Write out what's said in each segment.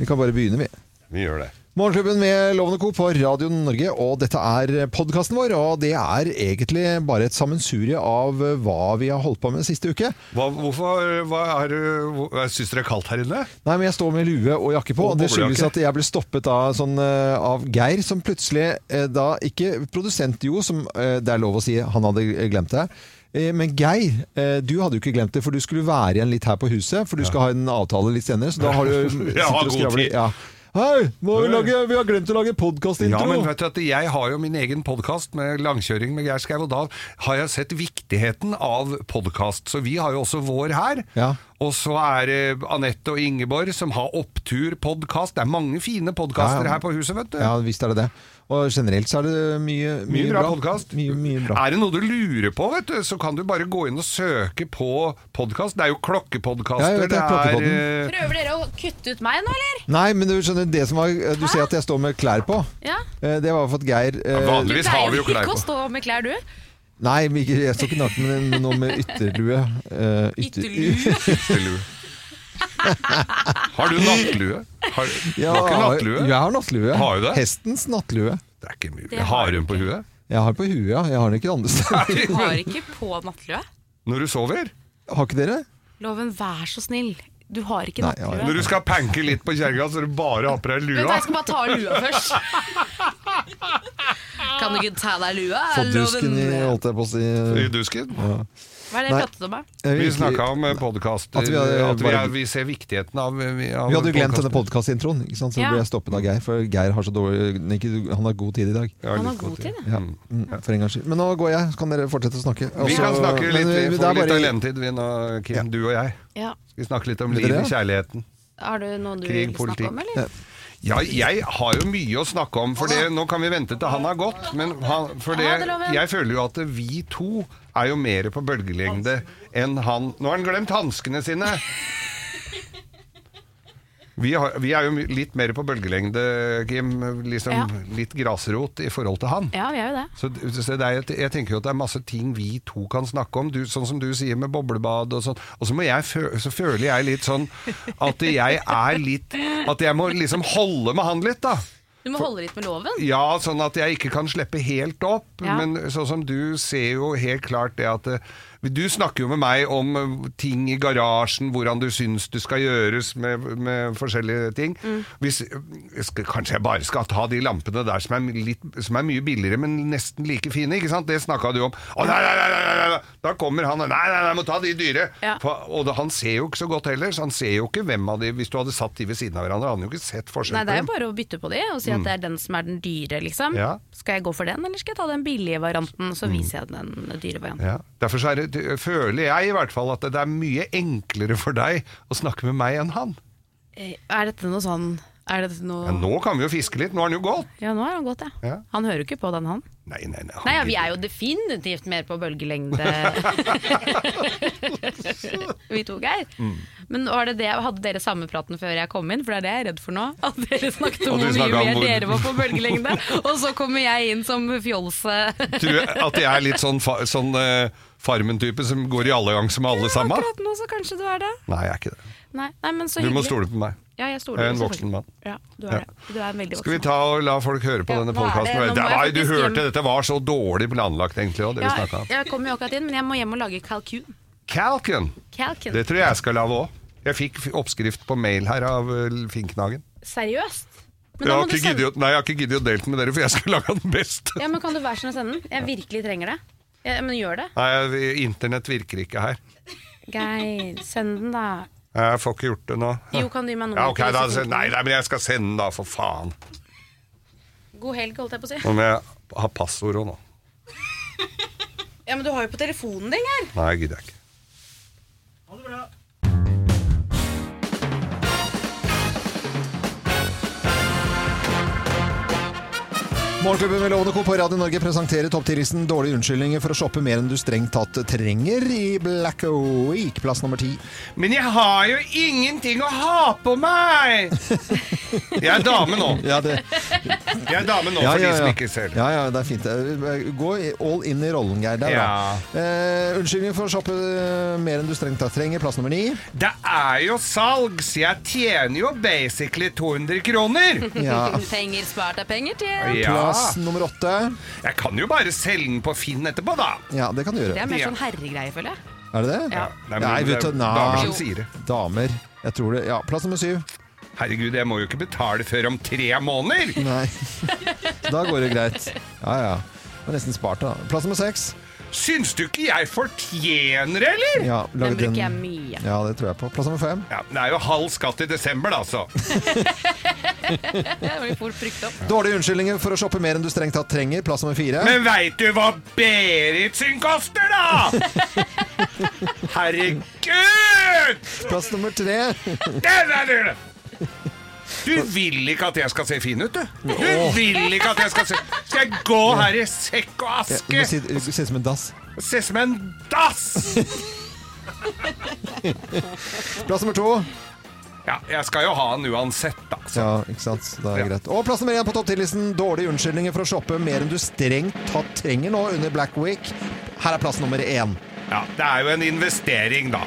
Vi kan bare begynne, vi. Vi gjør det. Morgenklubben med Lovende Co. på Radio Norge, og dette er podkasten vår. Og det er egentlig bare et sammensurie av hva vi har holdt på med siste uke. Hva, hvorfor hva er, du- Syns dere det er kaldt her inne? Nei, men Jeg står med lue og jakke på, Og og det skyldes at jeg ble stoppet av, sånn, eh, av Geir, som plutselig eh, da Ikke produsent Jo, som eh, det er lov å si han hadde glemt det. Eh, Men Geir, eh, du hadde jo ikke glemt det, for du skulle være igjen litt her på huset. For du skal ha en avtale litt senere, så da har du Jeg har god tid. Ja. Hei, vi, lage, vi har glemt å lage podkastintro! Ja, men vet du at jeg har jo min egen podkast med langkjøring med Geir Skau, og da har jeg sett viktigheten av podkast. Så vi har jo også vår her. Ja. Og så er det Anette og Ingeborg som har Opptur-podkast. Det er mange fine podkaster Ja, ja. her på huset, vet du. Ja, visst er det det. Og generelt så er det mye, mye, Mye bra podkast. Mye, mye bra. Er det noe du lurer på, vet du, så kan du bare gå inn og søke på podkast. Det er jo Ja, klokkepodkaster. vet det, Klokkepodden. eh, Prøver dere å kutte ut meg nå, eller? Nei, men du skjønner, det som var Du ser at jeg står med klær på. Ja. Eh, Det var for at Geir eh, Ja, vanligvis har vi jo pleier klær ikke å på. stå med klær, du. Nei, jeg står ikke naken, men noe med ytterlue. Uh, ytter- Ytterlue? Har du nattlue? Har, Ja, du har nattlue? Jeg har nattlue. Har du det? Hestens nattlue. Det er ikke mulig. Det har Har hun på huet? Jeg har på huet, ja. Jeg har den ikke andre steder. Du har ikke på nattlue. Når du sover? Har ikke dere? Loven, vær så snill. Du har ikke Nei, jeg har- nattlue. Når du skal panke litt på kjerringa, så du bare har på deg Vent, lua? jeg skal bare ta av lua først. Kan du ikke ta deg lua? Få dusken i, holdt jeg på å si. I dusken? Hva er det pratet om? da? Eh, Vi snakka om podkast At vi hadde, at vi, er, vi ser viktigheten av, av Vi hadde jo glemt denne podkastintroen, så Ja. ble jeg stoppet av Geir. For Geir har så dårlig Han har god tid i dag. Han har god tid, ja. Ja, mm, for en gangs skyld. Men nå går jeg, så kan dere fortsette å snakke. Vi kan snakke litt, men, vi det får litt bare- alenetid, vi nå, Kim, du og jeg. Ja. Skal vi snakke litt om livet, kjærligheten? Har du noe du Krig, vil snakke om, eller? Ja, jeg har jo mye å snakke om, for det, nå kan vi vente til han har gått. Men han, for det, Ja, jeg føler jo at vi to er jo mer på bølgelengde enn han. Nå har han glemt hanskene sine! Vi, har, vi er jo litt mer på bølgelengde, Kim. Liksom Ja. litt grasrot i forhold til han. Ja, vi er jo det. Så, så det er, jeg tenker jo at det er masse ting vi to kan snakke om, du, sånn som du sier med boblebad og sånn. Og så, må jeg så føler jeg litt sånn at jeg er litt At jeg må liksom holde med han litt, da. Du må holde litt med loven. Ja, sånn at jeg ikke kan slippe helt opp. Ja. Men sånn som du ser jo helt klart det at eh, Du snakker jo med meg om eh, ting i garasjen, hvordan du syns det skal gjøres med, med forskjellige ting. Mm. Hvis, skal, kanskje jeg bare skal ta de lampene der som er, litt, som er mye billigere, men nesten like fine. ikke sant? Det snakka du om. Å, nei, nei, nei, nei, nei, Da kommer han og Nei, nei, nei, må ta de dyre. Ja. For, og det, han ser jo ikke så godt heller, så han ser jo ikke hvem av de Hvis du hadde satt de ved siden av hverandre, hadde han jo ikke sett forskjell Nei, det er jo bare å bytte på de og si at det er den som er den dyre, liksom. Mm. Ja. Skal jeg gå for den, eller skal jeg ta den billige varianten, så viser jeg den dyre varianten. Ja. Derfor så er det, føler jeg i hvert fall at det er mye enklere for deg å snakke med meg enn han. Eh, Er dette noe sånn Er dette noe Ja, nå kan vi jo fiske litt, nå har han jo gått. Ja, nå er han gått, ja. Ja. Han hører jo ikke på den, han. Nei, nei, nei. han Nei, ja, vi er jo definitivt mer på bølgelengde, vi to, Geir. Mm. Men var det det, hadde dere samme praten før jeg kom inn? For det er det jeg er redd for nå. At dere snakket om hvor mye mer hvor- dere var på bølgelengde. Og så kommer jeg inn som fjolse. Tror jeg at jeg er litt sånn, fa sånn eh, Farmen-type som går i allianse med alle sammen? Akkurat nå så kanskje du er det. Nei, jeg er ikke det. Nei, nei men så Du må stole på meg. Ja, jeg Jeg er en voksen mann. Ja, du er Ja. det. Du er en veldig Skal vi ta og la folk høre på Ja, denne podkasten? Du hørte hjem. dette var så dårlig planlagt, egentlig, og det vi snakka om. jeg kom jo akkurat inn, men jeg må hjem og lage kalkun. Kalkun? Kalkun. Det tror jeg jeg skal lage òg. Jeg fikk oppskrift på mail her av eh, Finknagen. Seriøst? Jeg har, sende- giddet, nei, jeg har ikke giddet å dele den med dere, for jeg skal lage den best. Ja, men Kan du være sånn å sende den? Jeg virkelig trenger det. Ja, men gjør det. Nei, internett virker ikke her. Geir, send den, da. Jeg får ikke gjort det nå. Jo, kan du gi meg Ja, nummeret ok, til da, nei, nei, men jeg skal sende den, da, for faen. God helg, holdt jeg på å si. Nå må jeg ha passord òg, nå. Ja, Men du har jo på telefonen din, her. Nei, jeg gidder jeg ikke. Morgenklubben med Lovende Co. på Radio Norge presenterer topp 10-listen dårlige unnskyldninger for å shoppe mer enn du strengt tatt trenger i Black Week, plass nummer ti. Men jeg har jo ingenting å ha på meg! Jeg er dame nå. Ja, det, Jeg er dame nå, ja, for ja, de som ikke ser. Ja, ja, det er fint. Eh, Gå all in i rollen, Geir. Det er bra. Eh, unnskyldninger for å shoppe eh, mer enn du strengt tatt trenger, plass nummer ni. Det er jo salg, så jeg tjener jo basically 200 kroner. Ja. Penger spart er penger til. Ja. Plass nummer åtte. Jeg kan jo bare selge den på Finn etterpå, da. Ja, det kan du gjøre. Det er mer sånn herregreie, føler jeg. Er det det? Ja. Nei, Nei, vet du, nei. damer som sier det. Damer. Jeg tror det. Ja, plass nummer syv. Herregud, jeg må jo ikke betale før om tre måneder! Nei. Da går det greit. Ja, ja. Det var nesten spart, da. Plass nummer seks. Syns du ikke jeg fortjener det, eller? Ja, Den bruker jeg mye. Ja, det tror jeg på. Plass nummer fem. Ja, det er jo halv skatt i desember, da, så. Det blir fort brukt opp. Dårlige unnskyldninger for å shoppe mer enn du strengt tatt trenger. Plass nummer fire. Men veit du hva Berit sin koster, da?! Herregud! Plass nummer tre. Den er dyr! Du vil ikke at jeg skal se fin ut, du. Du vil ikke at jeg skal se Skal jeg gå her i sekk og aske? må si, du ser ut som en dass. Se som en dass! Plass nummer to. Ja, jeg skal jo ha den uansett, da. Så. Ja, ikke sant. Det er Ja. greit. Og plass nummer én på topp 10-listen. Dårlige unnskyldninger for å shoppe mer enn du strengt tatt trenger nå under Black Week. Her er plass nummer én. Ja, det er jo en investering, da.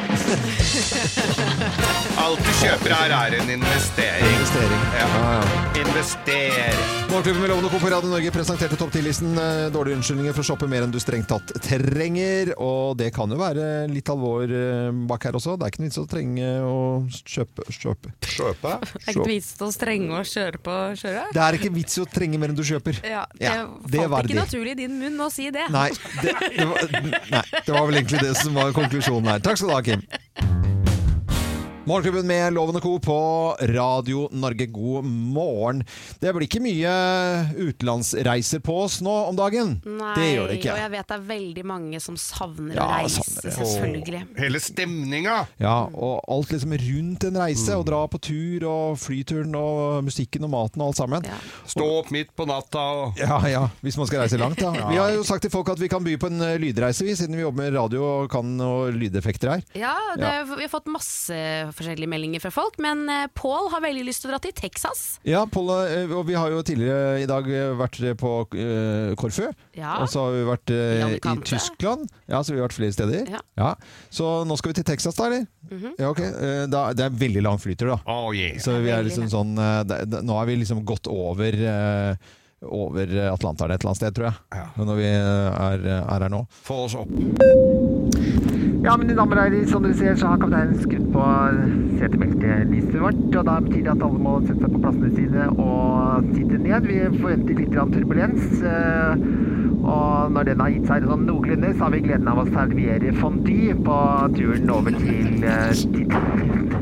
Alt du kjøper her, er en investering. Investering. Ja. Ja. Investere. Morgenklubben med Lovende Co. på Radio Norge presenterte topp 10-listen eh, dårlige unnskyldninger for å shoppe mer enn du strengt tatt trenger. Og det kan jo være litt alvor eh, bak her også. Det er ikke noe vits å trenge å kjøpe. kjøpe. Kjøpe? Det er ikke vits å strenge å kjøre på kjøre. Det er ikke vits å trenge mer enn du kjøper. Ja, det, Ja, det falt ikke det. naturlig i din munn å si det. Nei det, det var, nei, det var vel egentlig det som var konklusjonen her. Takk skal du ha, Kim. Morgenklubben med Loven og Co. på Radio Norge, god morgen. Det blir ikke mye utenlandsreiser på oss nå om dagen. Nei, det gjør det ikke. og jeg vet det er veldig mange som savner Ja, å reise, savner selvfølgelig. selvfølgelig. Hele stemninga. Ja, og alt liksom rundt en reise, og dra på tur, og flyturen, og musikken og maten og alt sammen. Ja. Stå opp midt på natta og Ja, ja, hvis man skal reise langt, ja. Vi har jo sagt til folk at vi kan by på en eh, lydreise, vi, siden vi jobber med radio og kan noe lydeffekter her. Ja, det, vi har fått masse forskjellige meldinger fra folk, men Pål Paul har veldig lyst til å dra til Texas. Ja, Pål, eh, og vi har jo tidligere i dag eh, vært på Korfu. Ja. Og så har vi vært eh, I Tyskland. Ja, så vi har vært flere steder. Ja. Så nå skal vi til Texas, da, eller? Mhm. Ja, ok. Eh, da, det er veldig lang flytur, da. Oh, yeah. Så vi er liksom sånn eh, Nå har vi liksom gått over eh, over Atlanteren et eller annet sted, tror jeg. Ja. Når vi eh, er, er her nå. Få oss opp. Ja, mine damer og herrer, som dere ser, så har kapteinen skutt på setebeltelyset vårt. Og da betyr det at alle må sette seg på plassene sine og sitte ned. Vi forventer litt turbulens. eh, Og når den har gitt seg sånn noenlunde, så har vi gleden av å servere fondue på turen over til, eh,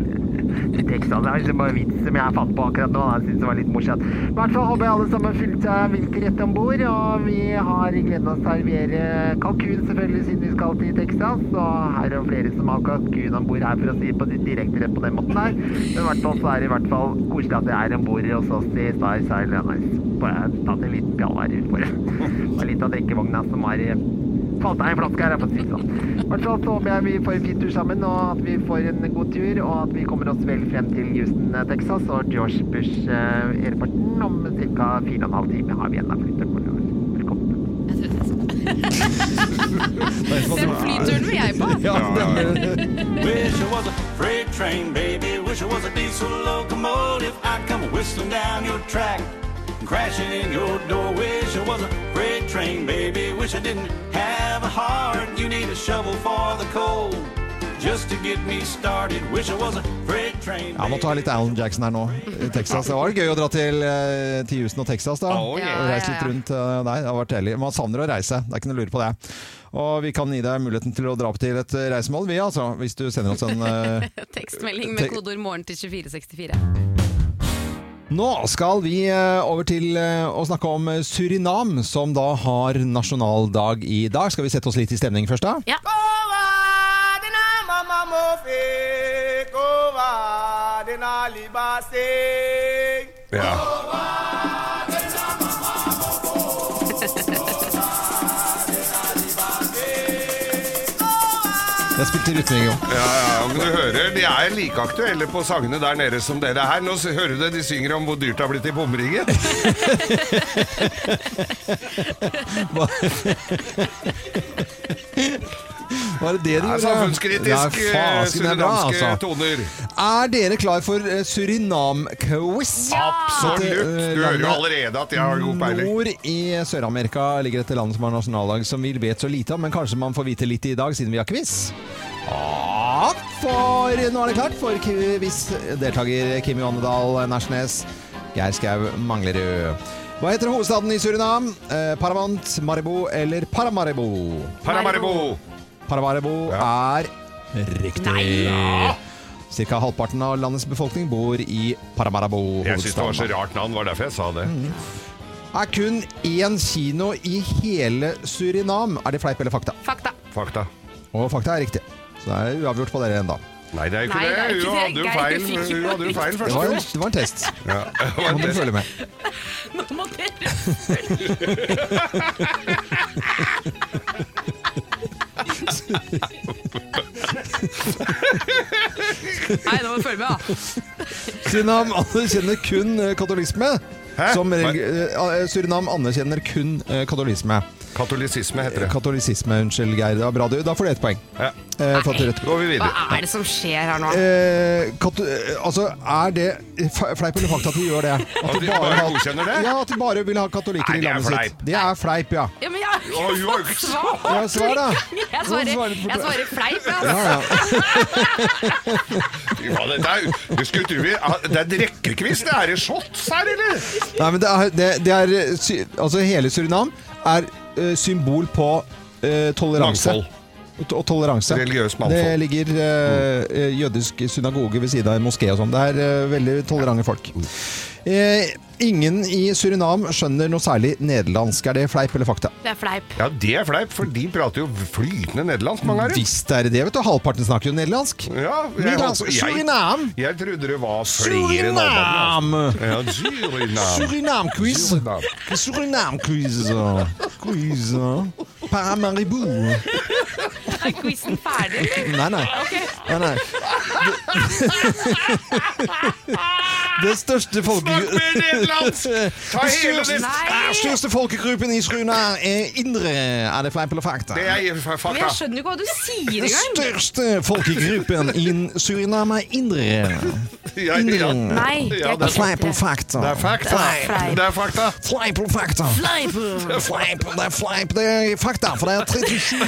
Texas. Det er bare vits som jeg fant på akkurat nå. Jeg synes det var litt morsomt. I hvert fall håper jeg alle sammen fylte vilt rett om bord. Og vi har gleden av å servere kalkun selvfølgelig siden vi skal til Texas. Og her er det flere som har kalkun om bord her for å si på direkte rett på den måten her. Men i hvert fall så er det i hvert fall koselig at jeg er om bord hos oss i Star Silence. Får jeg tatt en liten pjall her utfor. det. Det litt av drikkevogna som har eh, falt ei flaske her, for å si det sånn. I hvert fall så håper jeg vi får en fin tur sammen, og at vi får en god tur, og at vi kommer oss vel frem til Houston, eh, Texas, og George Bush-airporten om ca. fire og en halv time har vi igjen av flyttet. Velkommen. Den flyturen vil jeg på! Ja, Wish I was a freight train, baby. Wish I was a diesel locomotive. I'd come whistling down your track, crashing in your door. Wish I was a freight train, baby. Wish I didn't have a heart. You need a shovel for the coal. Just to get me started. Wish I was a freight train. baby. Ja, må ta litt Alan Jackson her nå, i Texas. Det var gøy å dra til, eh, til Houston og Texas, da. Oh, yeah. Reise litt rundt eh, der. Det har vært deilig. Man savner å reise, det er ikke noe å lure på det. Og vi kan gi deg muligheten til å dra opp til et eh, reisemål, vi altså. Hvis du sender oss en Tekstmelding med kodeord 'morgen' til 2464. Nå skal vi eh, over til eh, å snakke om eh, Surinam, som da har nasjonaldag i dag. Skal vi sette oss litt i stemning først, da? Ja. Ja. Jeg spilte jo. Ja, ja, men du hører, De er like aktuelle på sangene der nede som dere er her. Nå hører du det, de synger om hvor dyrt det har blitt i bomringen. Var det det de Det er gjorde? samfunnskritisk eh, det er surinamske altså. toner. Er dere klar for eh, Surinam-quiz? Absolutt! Du eh, hører jo allerede at jeg har god peiling. Nord i Sør-Amerika ligger et land som har nasjonaldag som vi vet så lite om, men kanskje man får vite litt i dag siden vi har quiz. Ja, for nå er det klart for quiz. Deltaker Kim Johannedal Nærsnes, Geir Skau Manglerud. Hva heter hovedstaden i Surinam? Eh, Paramount, Maribo eller Paramaribo? Paramaribo! Paramaribo er riktig. Cirka halvparten av landets befolkning bor i Paramarabo. Jeg syns det var så rart navn, var derfor jeg sa det. Er kun én kino i hele Surinam. Er det fleip eller fakta? Fakta. Fakta. Og fakta er riktig. Så det er uavgjort på dere ennå. Nei, det er jo ikke Nei, det er det. Hun hadde jo feil, hun hadde jo feil Det først. var en, det var en test. Ja. Nå må du følge med. Nå må dere Nei, nå må du følge med, da. Surinam anerkjenner kun eh, katolisme. Som Hva? eh, Surinam anerkjenner kun eh, katolisme. Katolisisme heter det. Katolisisme, unnskyld, Geir. Det var bra. Du, da får du ett poeng. Ja. Eh, for at du rett. Går vi Hva videre. er det som skjer her nå? Eh, kato eh, altså, er det fleip eller fakta at de gjør det? At de bare har- godkjenner det? Ja, at de bare vil ha katolikker Nei, i det er landet fleip. sitt. Det er fleip, ja. Ja, men jeg Å, hun har jo ikke Svar. Ja, svar da. Jeg svarer, jeg svarer fleip, jeg. Ja, ja. Ja, dette er, du skulle tro vi ah, Det er drikkekviss, det er i shots her, eller? Nei, men det er, det, det er eh, sy Altså, hele Surinam er eh, symbol på eh, toleranse. Mangfold. Og toleranse. Religiøs mangfold. Det ligger eh, eh, jødisk synagoge ved siden av en moské og sånn. Det er eh, veldig tolerante folk. Eh, ingen i Surinam skjønner noe særlig nederlandsk. Er det fleip eller fakta? Det er fleip. Ja, det er fleip, for de prater jo flytende nederlandsk, mange av dem. Visst er det det, vet du. Halvparten snakker jo nederlandsk. Ja, jeg, Nederlandsk. jeg, Surinam! jeg trodde det var flere. Surinam! Ja, Surinam. Surinam-quiz. Surinam. Surinam-quiz. Quiz. Paramaribo. Er quizen ferdig, eller? Nei, nei. Okay. nei, nei. Den største folkegruppen i Surinam er indre. Er det fleip eller fakta? Det er Men fakta. jeg skjønner ikke hva du sier Den engang. største folkegruppen i Suriname er indre. Ja, ja. Nei, det er fleip eller fakta? Det er fakta. Det er fakta. Fleip eller fakta? Fleip, det er fleip, det er fakta, for det er 37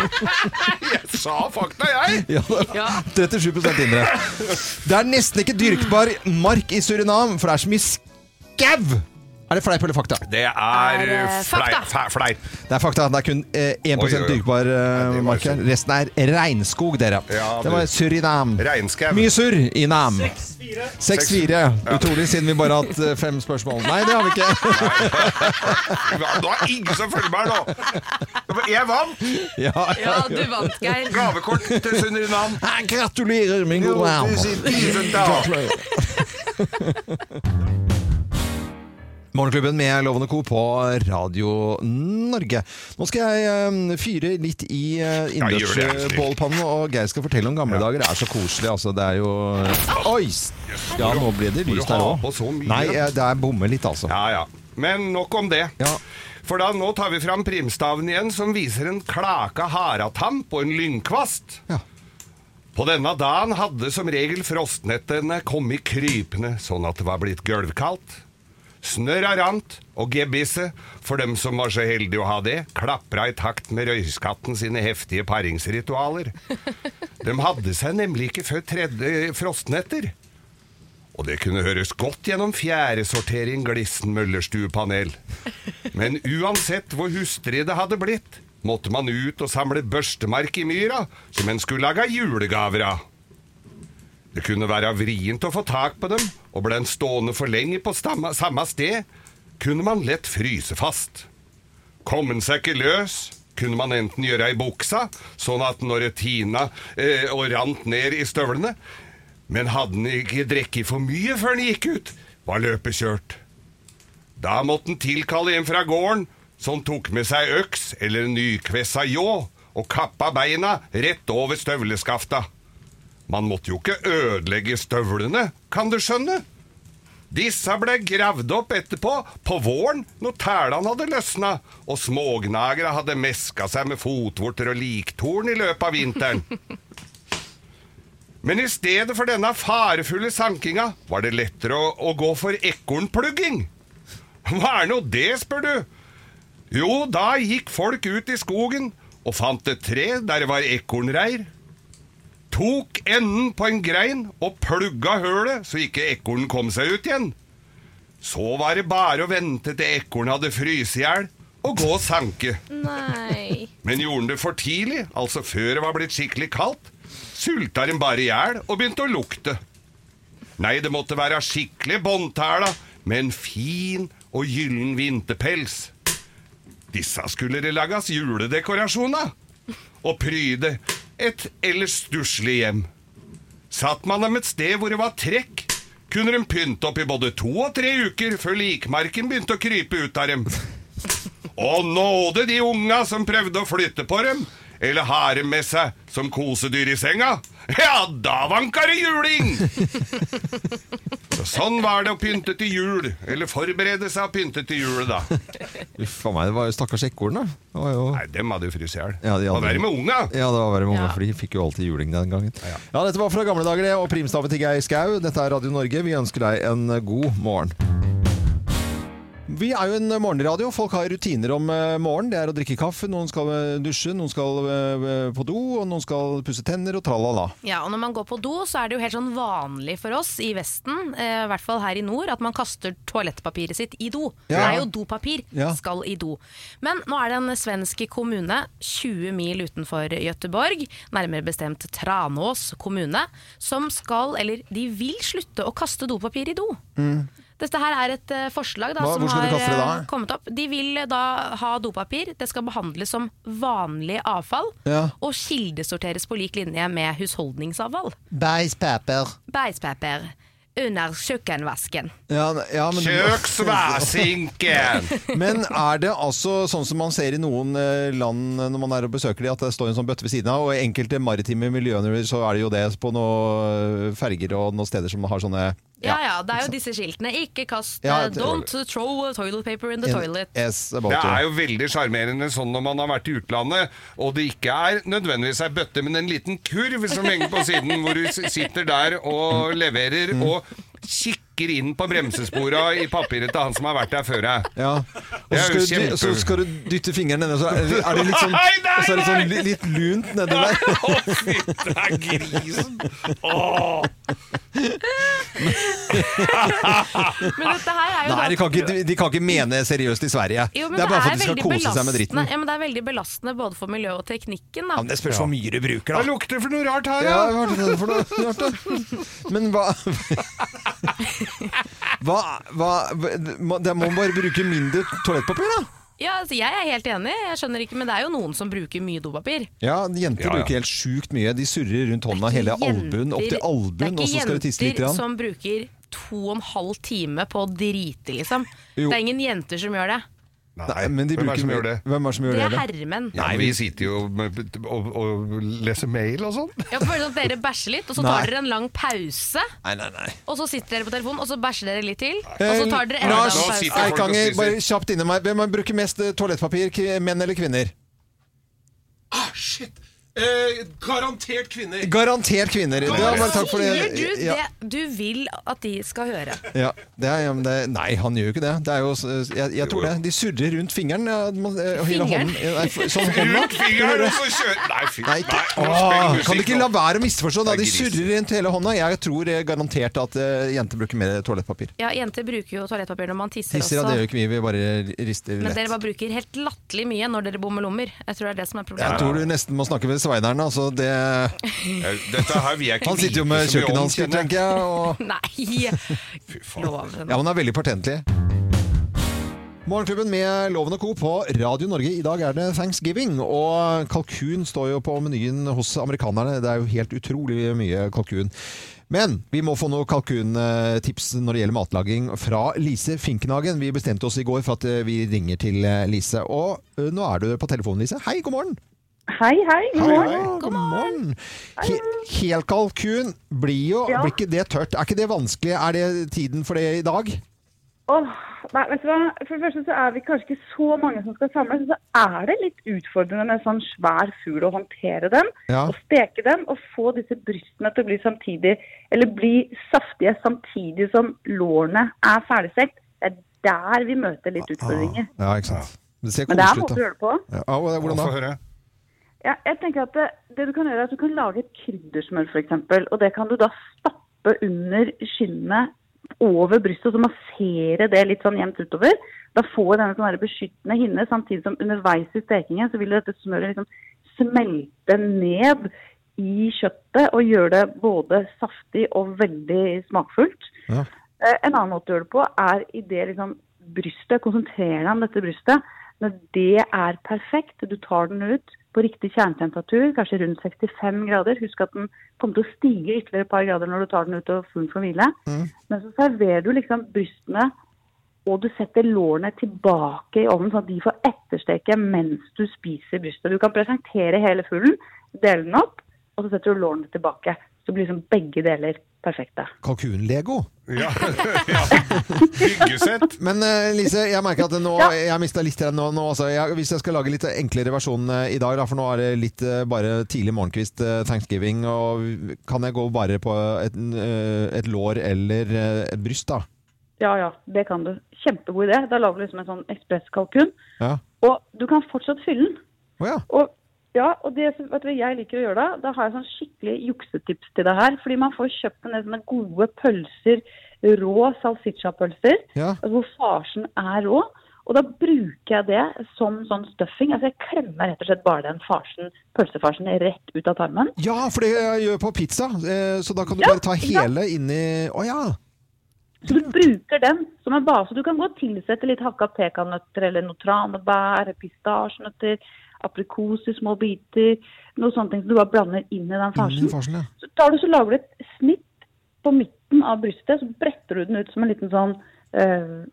Jeg sa fakta, jeg! Ja, Ja. 37 indre. Det er nesten ikke dyrkbar mark i Surinam, for det er så mye skau! Er det fleip eller fakta? Det er Er, eh, fleip. Fleip. Det er fakta. Det er kun eh, 1 Oi, oi, oi. dyrkbar eh, Ja, var mark her. Resten er regnskog, dere. Ja, det var Surinam. Regnskau. Mye surr i Nam. 6-4. Utrolig, siden vi bare har hatt eh, fem spørsmål. Nei, det har vi ikke. Nå er ingen som følger meg nå. Jeg vant! ja, Ja, du vant, Geir. Gavekort til Surinam. Gratulerer, min gode venn. Tusen takk. Morgenklubben med Lovende Co. på Radio Norge. Nå skal jeg eh, fyre litt i Ja, Astrid. innendørsbålpannen, og Geir skal fortelle om gamle dager. Det er så koselig, altså. Det er jo Oi! Ja, nå ble det lyst her òg. på? Nei, eh, det er bomme litt, altså. Ja, ja. Men nok om det. Ja. For da nå tar vi fram primstaven igjen, som viser en klaka haratamp og en lynkvast. Ja. På denne dagen hadde som regel frostnettene kommet krypende sånn at det var blitt gulvkaldt. Snørra rant, og gebisset, for dem som var så heldige å ha det, klapra i takt med røyskatten sine heftige paringsritualer. De hadde seg nemlig ikke før tredje frostnetter. Og det kunne høres godt gjennom fjæresortering Glissen Møllerstuepanel. Men uansett hvor hustrig det hadde blitt, måtte man ut og samle børstemark i myra, som en skulle lage julegaver av. Det kunne være vrient å få tak på dem, og ble en stående for lenge på stamme, samme sted, kunne man lett fryse fast. Kom en seg ikke løs, kunne man enten gjøre i buksa, sånn at når tina eh, og rant ned i støvlene, men hadde den ikke drukket for mye før den gikk ut, var løpet kjørt. Da måtte han tilkalle en fra gården som tok med seg øks eller en nykvessa ljå og kappa beina rett over støvleskafta. Man måtte jo ikke ødelegge støvlene, kan du skjønne. Disse ble gravd opp etterpå, på våren, når tælene hadde løsna, og smågnagere hadde meska seg med fotvorter og liktorn i løpet av vinteren. Men i stedet for denne farefulle sankinga var det lettere å, å gå for ekornplugging. Hva er nå det, spør du? Jo, da gikk folk ut i skogen og fant et tre der det var ekornreir. Tok enden på en grein og plugga hølet så ikke ekornen kom seg ut igjen. Så var det bare å vente til ekornet hadde fryst i hjel og gå og sanke. Nei. Men gjorde han det for tidlig, altså før det var blitt skikkelig kaldt, sulta den bare i hjel og begynte å lukte. Nei, det måtte være skikkelig båndtæla med en fin og gyllen vinterpels. Disse skulle det lages juledekorasjoner og pryde et ellers stusslig hjem. Satt man dem et sted hvor det var trekk, kunne de pynte opp i både to og tre uker før likmarken begynte å krype ut av dem. Og nåde de unga som prøvde å flytte på dem, eller ha dem med seg som kosedyr i senga. Ja, da vanka det juling! Sånn var det å pynte til jul, eller forberede seg å pynte til jul, da. Uff a meg, det var jo stakkars ekorn, da. Det var jo... Nei, dem hadde jo fryst i hjel. Ja, de hadde- Hva er med unga? Ja, det var verre med unga, Ja. for de fikk jo alltid juling den gangen. Ja. Ja, dette var fra gamle dager, det, og primstaven til Geir Skau. Dette er Radio Norge. Vi ønsker deg en god morgen. Vi er jo en morgenradio. Folk har rutiner om eh, morgenen. Det er å drikke kaffe, noen skal eh, dusje, noen skal eh, på do, og noen skal pusse tenner og tralala. Ja, og når man går på do, så er det jo helt sånn vanlig for oss i Vesten, i hvert fall her i nord, at man kaster toalettpapiret sitt i do. Det er jo dopapir, Ja. skal i do. Men nå er det en svensk kommune 20 mil utenfor Gøteborg, nærmere bestemt Tranås kommune, som skal, eller de vil slutte å kaste dopapir i do. Dette her er et eh, forslag da, Hva- som har da? eh, kommet opp. De vil eh, da ha dopapir. Det skal behandles som vanlig avfall. Ja. Og kildesorteres på lik linje med husholdningsavfall. Beispeper. Beispeper. under kjøkkenvasken. Ja, ja, men, men er det altså sånn som man ser i noen land når man er og besøker de, at det står en sånn bøtte ved siden av, og i enkelte maritime miljøer så er det jo det på noen ferger og noen steder som har sånne Ja ja, det er jo disse skiltene. Ikke kast Ja, eh, Don't throw toilet paper in the toilet. Yes, Det er jo veldig sjarmerende sånn når man har vært i utlandet, og det ikke er nødvendigvis ei bøtte, men en liten kurv som henger på siden, hvor du sitter der og leverer og kikker inn på bremsespora i papiret til han som har vært der før deg. Ja. Og så skal, du, så skal du dytte fingeren nedi, så er det, litt sånn, Nei, nei, nei! så er det sånn litt lunt nedover der. Å, fytti grisen! Åh. Men dette her er jo Nei, de kan, ikke, de, de kan ikke mene seriøst i Sverige. jo, det er bare for at de skal kose kose seg med dritten. Ja, men det er veldig belastende både for miljøet og teknikken. Da. Ja, men det spørs hvor mye du bruker, Hva Det lukter det for noe rart her, Ja, da? hva er det for noe, rart, Men hva Hva, hva må- det må bare bruke mindre toalettpapir, da. Ja, altså, jeg er helt enig, jeg skjønner ikke, men det er jo noen som bruker mye dopapir. Ja, jenter Ja, ja. bruker helt sjukt mye. De surrer rundt hånda hele albuen, opp til albuen, og så skal det tisse litt. Det er ikke jenter Grann. som bruker to og en halv time på å drite, liksom. Jo. Det er ingen jenter som gjør det. Nei, men de hvem er bruker det som gjør det? Hvem er det som gjør Det det? er herremenn. Nei, vi sitter jo med, og, og leser mail og sånn. Ja, for at dere bæsjer litt, og så Nei. tar dere en lang pause. Nei, nei, nei. Og så sitter dere på telefonen, og så bæsjer dere litt til. Og så tar dere Eh, enda Lars en Nå pause. sitter folk og Eikanger, spiser. bare kjapt inni meg. Hvem bruker mest eh, toalettpapir? k- Menn eller kvinner? Ah, shit! Eh, garantert kvinner. Garantert kvinner. Det er bare takk for det. du Ja, det du vil at de skal høre? ja, det er, ja, men det, nei, han gjør jo ikke det. det er jo, jeg, jeg tror det. De surrer rundt fingeren. Ja, man- eh, hele Fingeren? hånden. Nei, sånn hånda. Ut fingeren, og så kjører Nei, fy Nei, ikke, nei, Åh, kan du ikke la være å misforstå? Da? De surrer rundt hele hånda. Jeg tror garantert at uh, jenter bruker mer toalettpapir. Ja, jenter bruker jo toalettpapir når man tisser, Tisser, ja, også. det gjør ikke vi. Vi bare rister Men dere bare bruker helt latterlig mye når dere bommer lommer. Jeg tror det er det som er problemet. Jeg tror du nesten må snakke med sveineren. Altså det, Dette her vil jeg ikke han sitter jo med vite så mye om, kjøkkenhansker, kjenner jeg. tenker jeg. Og Nei! Fy faen. Loven. Ja, han er veldig pertentlig. Morgenklubben med Loven og Co. på Radio Norge. I dag er det thanksgiving, og kalkun står jo på menyen hos amerikanerne. Det er jo helt utrolig mye kalkun. Men vi må få noen kalkuntips når det gjelder matlaging fra Lise Finkenhagen. Vi bestemte oss i går for at eh, vi ringer til eh, Lise. Og eh, nå er du på telefonen, Lise. Hei, god morgen! Hei, hei. God morgen. God morgen. He kalkun blir jo Ja. Blir ikke det tørt? Er ikke det vanskelig? Er det tiden for det i dag? Åh, nei, vet du hva? For det første så er vi kanskje ikke så mange som skal samles. Så er det litt utfordrende med en sånn svær fugl å håndtere den. Ja. Og steke den og få disse brystene til å bli samtidig, eller bli saftige samtidig som lårene er ferdigstekt. Det er der vi møter litt utfordringer. Ja, ikke sant. Det ser Men det er måte ut, å gjøre det på. Ja, hvordan Få da? Ja, jeg tenker at det, det du kan gjøre er at du kan lage et kryddersmør f.eks. Og det kan du da stappe under skinnet over brystet og så massere det litt sånn jevnt utover. Da får denne en sånn beskyttende hinne, samtidig som underveis i stekingen så vil dette smøret liksom smelte ned i kjøttet og gjøre det både saftig og veldig smakfullt. Ja. Eh, En annen måte å gjøre det på er i det liksom brystet, konsentrere deg om dette brystet. Når det er perfekt, du tar den ut på riktig kjernetemperatur, kanskje rundt 65 grader. Husk at den kommer til å stige ytterligere et par grader når du tar den ut og får den for hvile. Men så serverer du liksom brystene, og du setter lårene tilbake i ovnen, sånn at de får ettersteke mens du spiser brystet. Du kan presentere hele fuglen, dele den opp, og så setter du lårene tilbake. Så blir liksom begge deler perfekte. Kalkunlego. Ja. ja. Byggesett. Men eh, Lise, jeg merker at nå, Ja. jeg mista litt nå. nå altså, jeg, hvis jeg skal lage litt enklere versjon eh, i dag, da, for nå er det litt eh, bare tidlig morgenkvist, thanksgiving, og kan jeg gå bare på et, et lår eller et bryst, da? Ja, ja, det kan du. Kjempegod idé. Da lager du liksom en sånn ekspresskalkun. Ja. Og du kan fortsatt fylle den. Å ja. Og, ja, og det vet du, jeg liker å gjøre da, da har jeg sånn skikkelig juksetips til deg her. Fordi man får kjøpt en del sånne gode pølser, rå salsiccia-pølser, Ja. altså hvor farsen er rå. Og da bruker jeg det som sånn stuffing. Altså jeg klemmer rett og slett bare den farsen, pølsefarsen rett ut av tarmen. ja, for det jeg gjør på pizza, eh, så da kan du Ja, bare ta hele ja. inni Å ja! Så du bruker den som en base. Du kan godt tilsette litt hakka pekannøtter eller noe tranebær, pistasjenøtter, aprikos i små biter. Noe sånne ting som du bare blander inn i den farsen. farsen, ja. Så tar du så lager du et snitt på midten av brystet, så bretter du den ut som en liten sånn eh,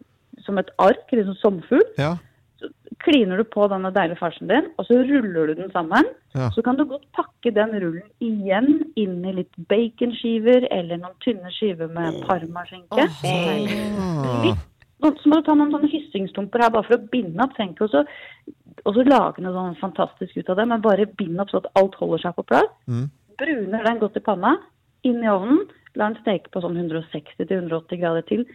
Som et ark, eller sånn sommerfugl. ja. Så kliner du på denne deilige farsen din, og så ruller du den sammen. Ja. Så kan du godt pakke den rullen igjen inn i litt baconskiver eller noen tynne skiver med parmaskinke. Ah. Nå- Så må du ta noen sånne hyssingstumper her bare for å binde opp. Trenger ikke også, også lage noe sånn fantastisk ut av det, men bare binde opp så at alt holder seg på plass. Mm. Bruner den godt i panna, inn i ovnen, la den steke på sånn 160-180 grader til.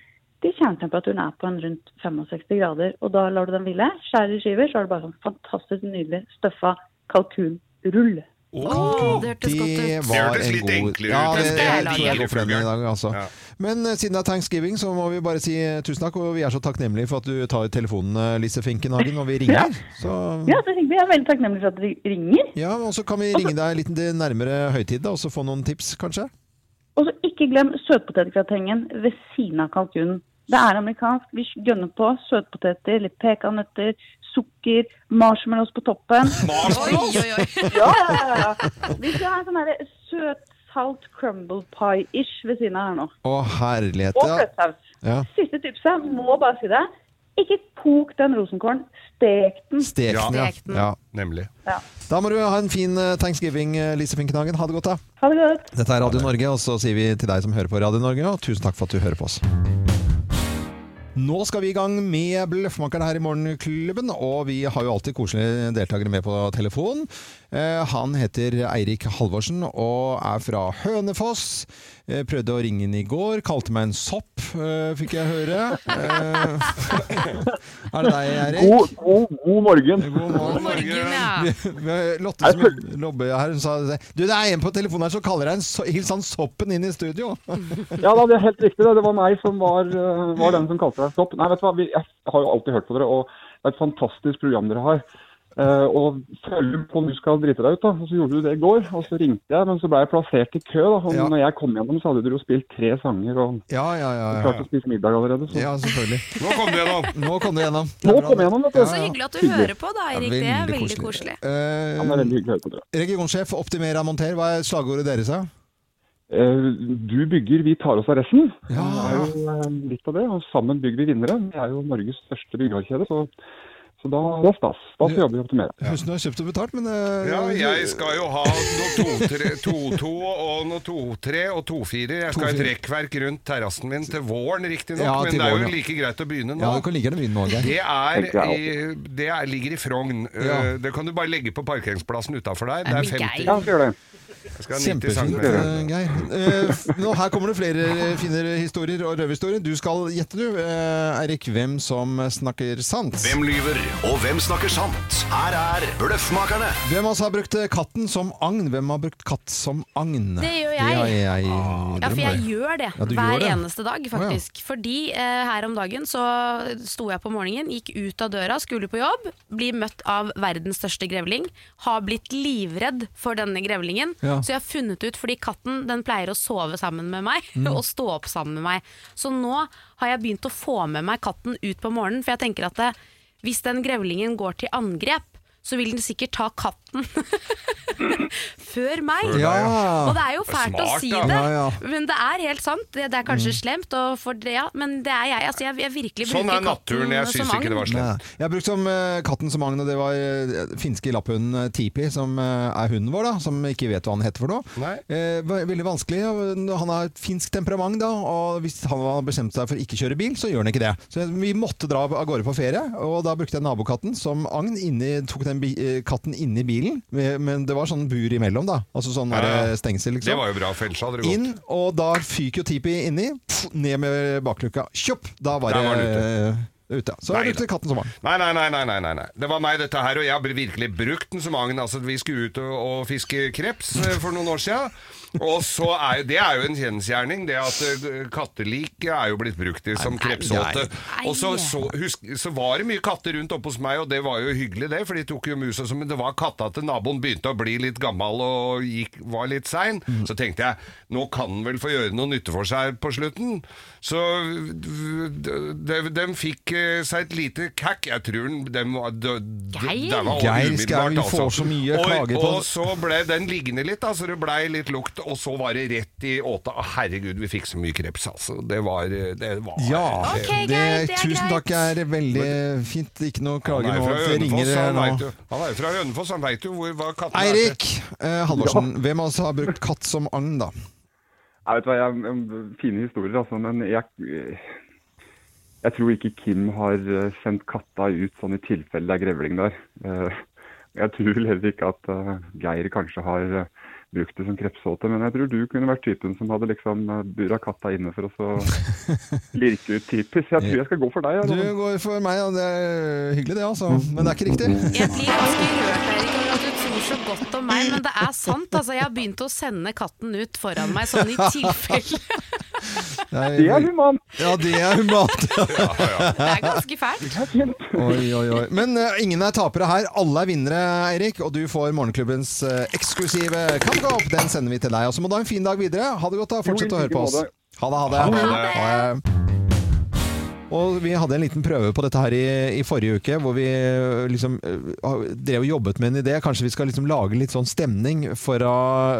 Til kjernetemperaturen er på en rundt 65 grader. Og da lar du den hvile. Skjærer i skiver, så har du bare sånn fantastisk nydelig støffa kalkunrull. Åh, det hørtes godt ut. Det hørtes litt god enklere ja, ut det, enn det, det tror jeg går for den i dag, altså. Ja. Men eh, siden det er thanksgiving, så må vi bare si tusen takk. Og vi er så takknemlige for at du tar telefonen, eh, Lise Finkenhagen, og vi ringer. Så, Ja, så vi er veldig takknemlige for at dere ringer. ja, og så kan vi ringe deg litt nærmere høytid, da, og så få noen tips, kanskje? Og så ikke glem søtpotetgratengen ved siden av kalkunen. Det er amerikansk. Vi gønner på søtpoteter, litt pekannøtter, sukker, marshmallows på toppen. Oi, oi, oi. Ja, ja, ja. Vi skal ha en sånn her søt salt crumble pie-ish ved siden av her nå. Å, herlighet. Og fløtesaus. ja. Siste tipset, må bare si det. Ikke kok den rosenkålen, stek den. Stek den, ja. Stek den. ja. Nemlig. Ja. Da må du ha en fin eh, thanksgiving, eh, Lise Finkenhagen. Ha det godt, da. Ha det godt. Dette er Radio Norge, og så sier vi til deg som hører på Radio Norge, og tusen takk for at du hører på oss. Nå skal vi i gang med Bløffmakerne her i Morgenklubben, og vi har jo alltid koselige deltakere med på telefon. Eh, Han heter Eirik Halvorsen og er fra Hønefoss. Eh, Prøvde å ringe inn i går, kalte meg en sopp, eh, fikk jeg høre. Eh, Er det deg, Eirik? God, god, god morgen. God morgen. God morgen, ja. Lotte som lobber her, hun sa Du, det er en på telefonen her som kaller deg en so hils han soppen inn i studio. Ja, da, det er helt riktig. Det, det var meg som var, var den som kalte deg Sopp. Nei, vet du hva, jeg har jo alltid hørt på dere, og det er et fantastisk program dere har. Eh, og følger på om du skal drite deg ut, da. Og så gjorde du det i går. Og så ringte jeg, men så ble jeg plassert i kø. da. Og Ja. når jeg kom gjennom, så hadde dere jo spilt tre sanger og Ja, ja, ja. klart ja. å spise middag allerede. Så. ja selvfølgelig. Nå kom du gjennom! Nå kom du gjennom. Nå kom jeg gjennom, vet du. Så hyggelig at du Hyggelig. hører på da, Eirik. Det er veldig koselig. Ja, det er veldig hyggelig å høre på dere. regionsjef, optimera monter. Hva er slagordet deres? da? Eh, du bygger, vi tar oss av resten. Ja. Det er jo litt av det. Og sammen bygger vi vinnere. Vi er jo Norges største byggearkjede, Så, så da, det er stas. Da skal vi optimere. Optimera. Du har kjøpt og betalt, men uh, Ja, jeg skal jo ha noe 2-2 og noe 2-3 og 2-4. Jeg skal ha et rekkverk rundt terrassen min til våren, riktignok. Ja, men det er jo like greit å begynne nå. Ja, du kan like gjerne begynne nå, Geir. Det, er i, det er, ligger i Frogn. Ja. Eh, Det kan du bare legge på parkeringsplassen utafor der. Det er 50. Geir. Ja, skal gjøre det. Jeg skal ha 90 Kjempefint, eh, Geir. Eh, nå, her kommer det flere eh, fine historier og røverhistorier. Du skal gjette, du, eh, Eirik, hvem som snakker sant. Hvem lyver, og hvem snakker sant? Her er Bløffmakerne. Hvem av oss har brukt katten som agn? Hvem har brukt katt som agn? Det gjør jeg. Ja, jeg Ja, for jeg gjør det Ja, hver gjør det. eneste dag, faktisk. Fordi eh, her om dagen så sto jeg på morgenen, gikk ut av døra, skulle på jobb, blir møtt av verdens største grevling, har blitt livredd for denne grevlingen, Ja. så jeg har funnet ut, fordi katten den pleier å sove sammen med meg, Mm. og stå opp sammen med meg. Så nå har jeg begynt å få med meg katten ut på morgenen, for jeg tenker at det, hvis den grevlingen går til angrep, så vil den sikkert ta katten før meg. Ja. Og det er jo fælt å si da. det, Ja, men det er helt sant. Det, det er kanskje slemt, og for det, ja, men det er jeg. Altså, jeg, jeg virkelig Sånn bruker er naturen. Jeg syns ikke det var slemt. Nei. Jeg har brukt som uh, katten som agn, og det var uh, finske lapphunden eh, Tipi, som uh, er hunden vår, da, som ikke vet hva han heter for noe. Eh, veldig vanskelig. Han har et finsk temperament, da, og hvis han har bestemt seg for ikke kjøre bil, så gjør han ikke det. Så vi måtte dra av gårde på ferie, og da brukte jeg nabokatten som agn. Inni, tok den bi katten inni bilen, med- men det var sånn bur imellom, da. Altså sånn Ja, ja. eh, stengsel, liksom. Det var jo bra, for ellers hadde det gått. Inn, og da fyker jo Tipi inni, pff, ned med bakluka. Tjopp! Da var det var eh, ute. Så Nei brukte katten som var Nei, nei, nei, nei, nei, nei, nei. Det var meg dette her, og jeg har virkelig brukt den som agn. Altså, vi skulle ut og, og fiske kreps eh, for noen år siden. Og så er jo, Det er jo en kjensgjerning, det at eh, kattelik er jo blitt brukt i som krepsåte. Og så, så, husk, så var det mye katter rundt oppe hos meg, og det var jo hyggelig, det, for de tok jo mus og sånn, men det var katta til naboen begynte å bli litt gammel og gikk, var litt sein. Mm. Så tenkte jeg, nå kan den vel få gjøre noe nytte for seg på slutten. Så de, de fikk eh, seg et lite kakk. Jeg tror den, den var Geir? den var Geir får altså. så mye klager på- Og så ble den liggende litt, så det blei litt lukt, og så var det rett i åta. Herregud, vi fikk så mye kreps, altså. Det var, det var Ja, Ok, det, det er tusen takk er veldig fint. Ikke noe klager er nå. Det ringer han nå. han er jo fra Hønefoss, han veit jo hvor, hva katten Eirik eh, Halvorsen, hvem av oss har brukt katt som agn, da? Jeg vet hva, jeg, Fine historier, altså, men jeg, jeg tror ikke Kim har eh, sendt katta ut sånn i tilfelle det er grevling der. Eh, Jeg tror heller ikke at eh, Geir kanskje har brukt det som krepsåte, men jeg tror du kunne vært typen som hadde liksom bura katta inne for å så lirke ut typisk. Jeg tror jeg skal gå for deg. Du går for meg, og det er hyggelig det, altså. Men det er ikke riktig. Jeg blir ganske rørt du tror så godt om meg, men det er sant. Altså, jeg har begynt å sende katten ut foran meg, sånn i tilfelle. det er humant! Ja, det er humant. Det er ganske fælt. Oi, oi, oi. Men uh, ingen er tapere her. Alle er vinnere, Eirik. Og du får morgenklubbens uh, eksklusive kampkopp. Den sender vi til deg. Og så må du ha en fin dag videre. Ha det godt, da. Fortsett å høre på oss. Ha det, ha det. Ha det. Ha det. Og vi hadde en liten prøve på dette her i, i forrige uke, hvor vi eh, liksom eh, drev og jobbet med en idé. Kanskje vi skal liksom lage litt sånn stemning for å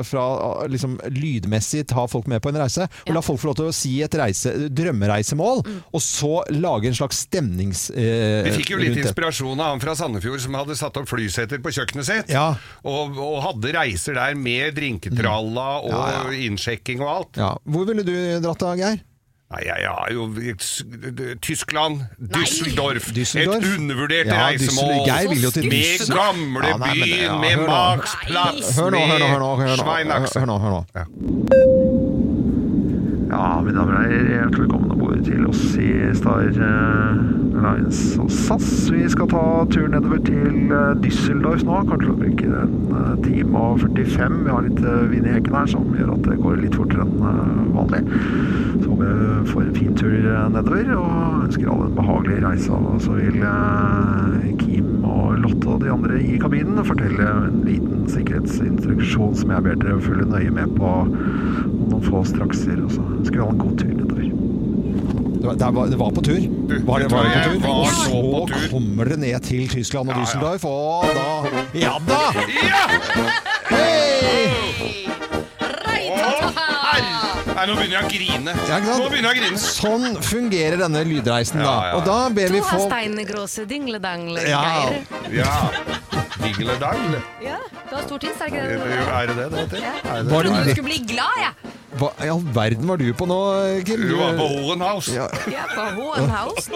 fra, liksom lydmessig ta folk med på en reise. Og la folk få lov til å si et reise, drømmereisemål, og så lage en slags stemnings... Eh, Vi fikk jo litt inspirasjon av han fra Sandefjord som hadde satt opp flyseter på kjøkkenet sitt. Ja. Og, og hadde reiser der med drinketralla og Ja, ja. innsjekking og alt. Ja. Hvor ville du dratt da, Geir? Nei, jeg har jo Tyskland, Düsseldorf. Düsseldorf? Et undervurdert Ja, reisemål. Düsseldorf. Geir vil jo til Med gamle Ja, nei, men byen, ja, med hør nå. Hør nå, hør nå, hør nå. Hør nå, hør nå, hør nå. Ja. Mine damer og herrer, hjertelig velkommen om bord til oss i Star Lines og SAS. Vi skal ta turen nedover til eh, Düsseldorf nå. Kommer til å bruke en eh, time og 45. Vi har litt eh, vind i hekken her som gjør at det går litt fortere enn eh, vanlig. Så håper jeg får en fin tur eh, nedover og ønsker alle en behagelig reise. Og så vil eh, Kim og Lotte og de andre i kabinen fortelle en liten sikkerhetsinstruksjon som jeg ber dere følge nøye med på noen få strakser. Og så skulle vi alle en god tur nedover. Det var, det var, det var på tur. Var det, var det på tur? var Og så så på tur. kommer det ned til Tyskland og Düsseldorf, og da Ja da! Ja! Hei! Nei, nå begynner jeg å grine. Ja. Nå begynner jeg å grine. Sånn fungerer denne lydreisen, da. Ja, ja, ja. Og da ber Du vi har få steingrosse dingledangle, Ja. Geir. Ja. Digledangle. Ja, du har stor tiss, er det ikke det? er det det det heter? Er det Var Jeg det trodde du skulle bli glad, jeg. Hva i all verden var du på nå, Kim? Du var på Horenhaus. Ja. Ja, på Hohenhaus.